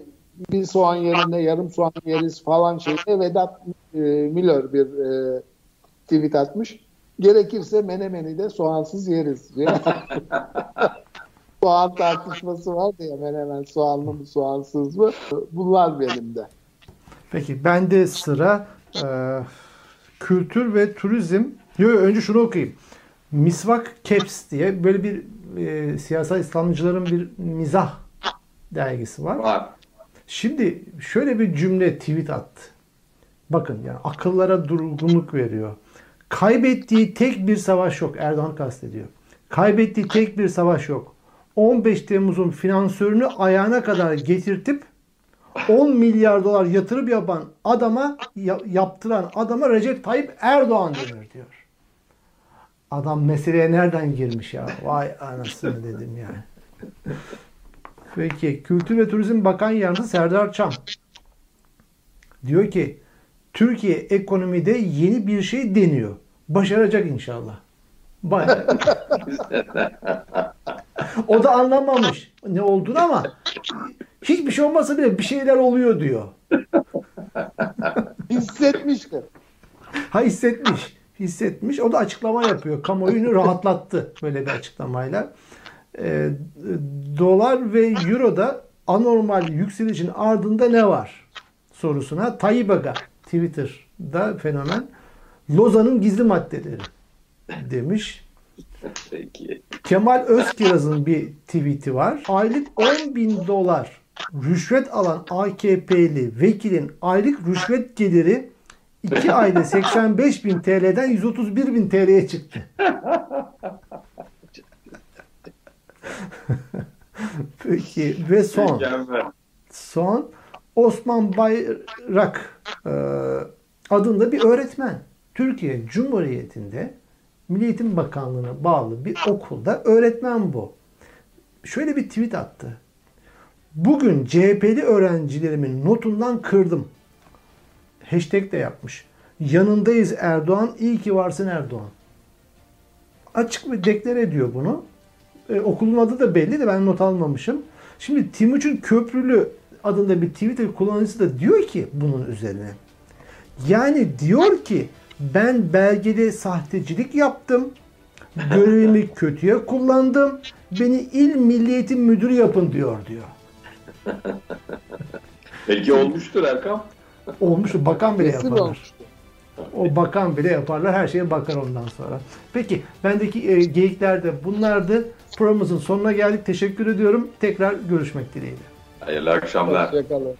bir soğan yerine yarım soğan yeriz falan şeyde Vedat e, Milor bir e, tweet atmış. Gerekirse menemeni de soğansız yeriz. soğan tartışması var ya menemen soğanlı mı soğansız mı? Bunlar benim de. Peki bende sıra e, kültür ve turizm. Yo, yo, önce şunu okuyayım. Misvak Caps diye böyle bir e, siyasal İslamcıların bir mizah dergisi var. Var. Şimdi şöyle bir cümle tweet attı. Bakın yani akıllara durgunluk veriyor. Kaybettiği tek bir savaş yok. Erdoğan kastediyor. Kaybettiği tek bir savaş yok. 15 Temmuz'un finansörünü ayağına kadar getirtip 10 milyar dolar yatırım yapan adama ya- yaptıran adama Recep Tayyip Erdoğan denir diyor. Adam meseleye nereden girmiş ya? Vay anasını dedim yani. Peki Kültür ve Turizm Bakan Yardımcısı Serdar Çam diyor ki Türkiye ekonomide yeni bir şey deniyor. Başaracak inşallah. Bayağı. o da anlamamış ne olduğunu ama hiçbir şey olmasa bile bir şeyler oluyor diyor. Hissetmiştir. Ha hissetmiş. Hissetmiş. O da açıklama yapıyor. Kamuoyunu rahatlattı böyle bir açıklamayla. Ee, dolar ve euro da anormal yükselişin ardında ne var? Sorusuna Tayyip Aga Twitter'da fenomen Lozan'ın gizli maddeleri demiş. Peki. Kemal Özkiraz'ın bir tweet'i var. Aylık 10 bin dolar rüşvet alan AKP'li vekilin aylık rüşvet geliri 2 ayda 85 bin TL'den 131 bin TL'ye çıktı. Peki ve son. Son Osman Bayrak e, adında bir öğretmen. Türkiye Cumhuriyeti'nde Milli Eğitim Bakanlığı'na bağlı bir okulda öğretmen bu. Şöyle bir tweet attı. Bugün CHP'li öğrencilerimin notundan kırdım. Hashtag de yapmış. Yanındayız Erdoğan, iyi ki varsın Erdoğan. Açık ve deklar ediyor bunu. E, okulun adı da belli de ben not almamışım. Şimdi Timuçin Köprülü adında bir Twitter kullanıcısı da diyor ki bunun üzerine. Yani diyor ki ben belgede sahtecilik yaptım. Görevimi kötüye kullandım. Beni il milliyetin müdürü yapın diyor diyor. Peki olmuştur Erkam. Olmuş bakan bile Kesin yaparlar. olmuştur. O bakan bile yaparlar. Her şeye bakar ondan sonra. Peki bendeki e, geyikler de bunlardı. Programımızın sonuna geldik. Teşekkür ediyorum. Tekrar görüşmek dileğiyle. Hayırlı akşamlar. Hoşçakalın.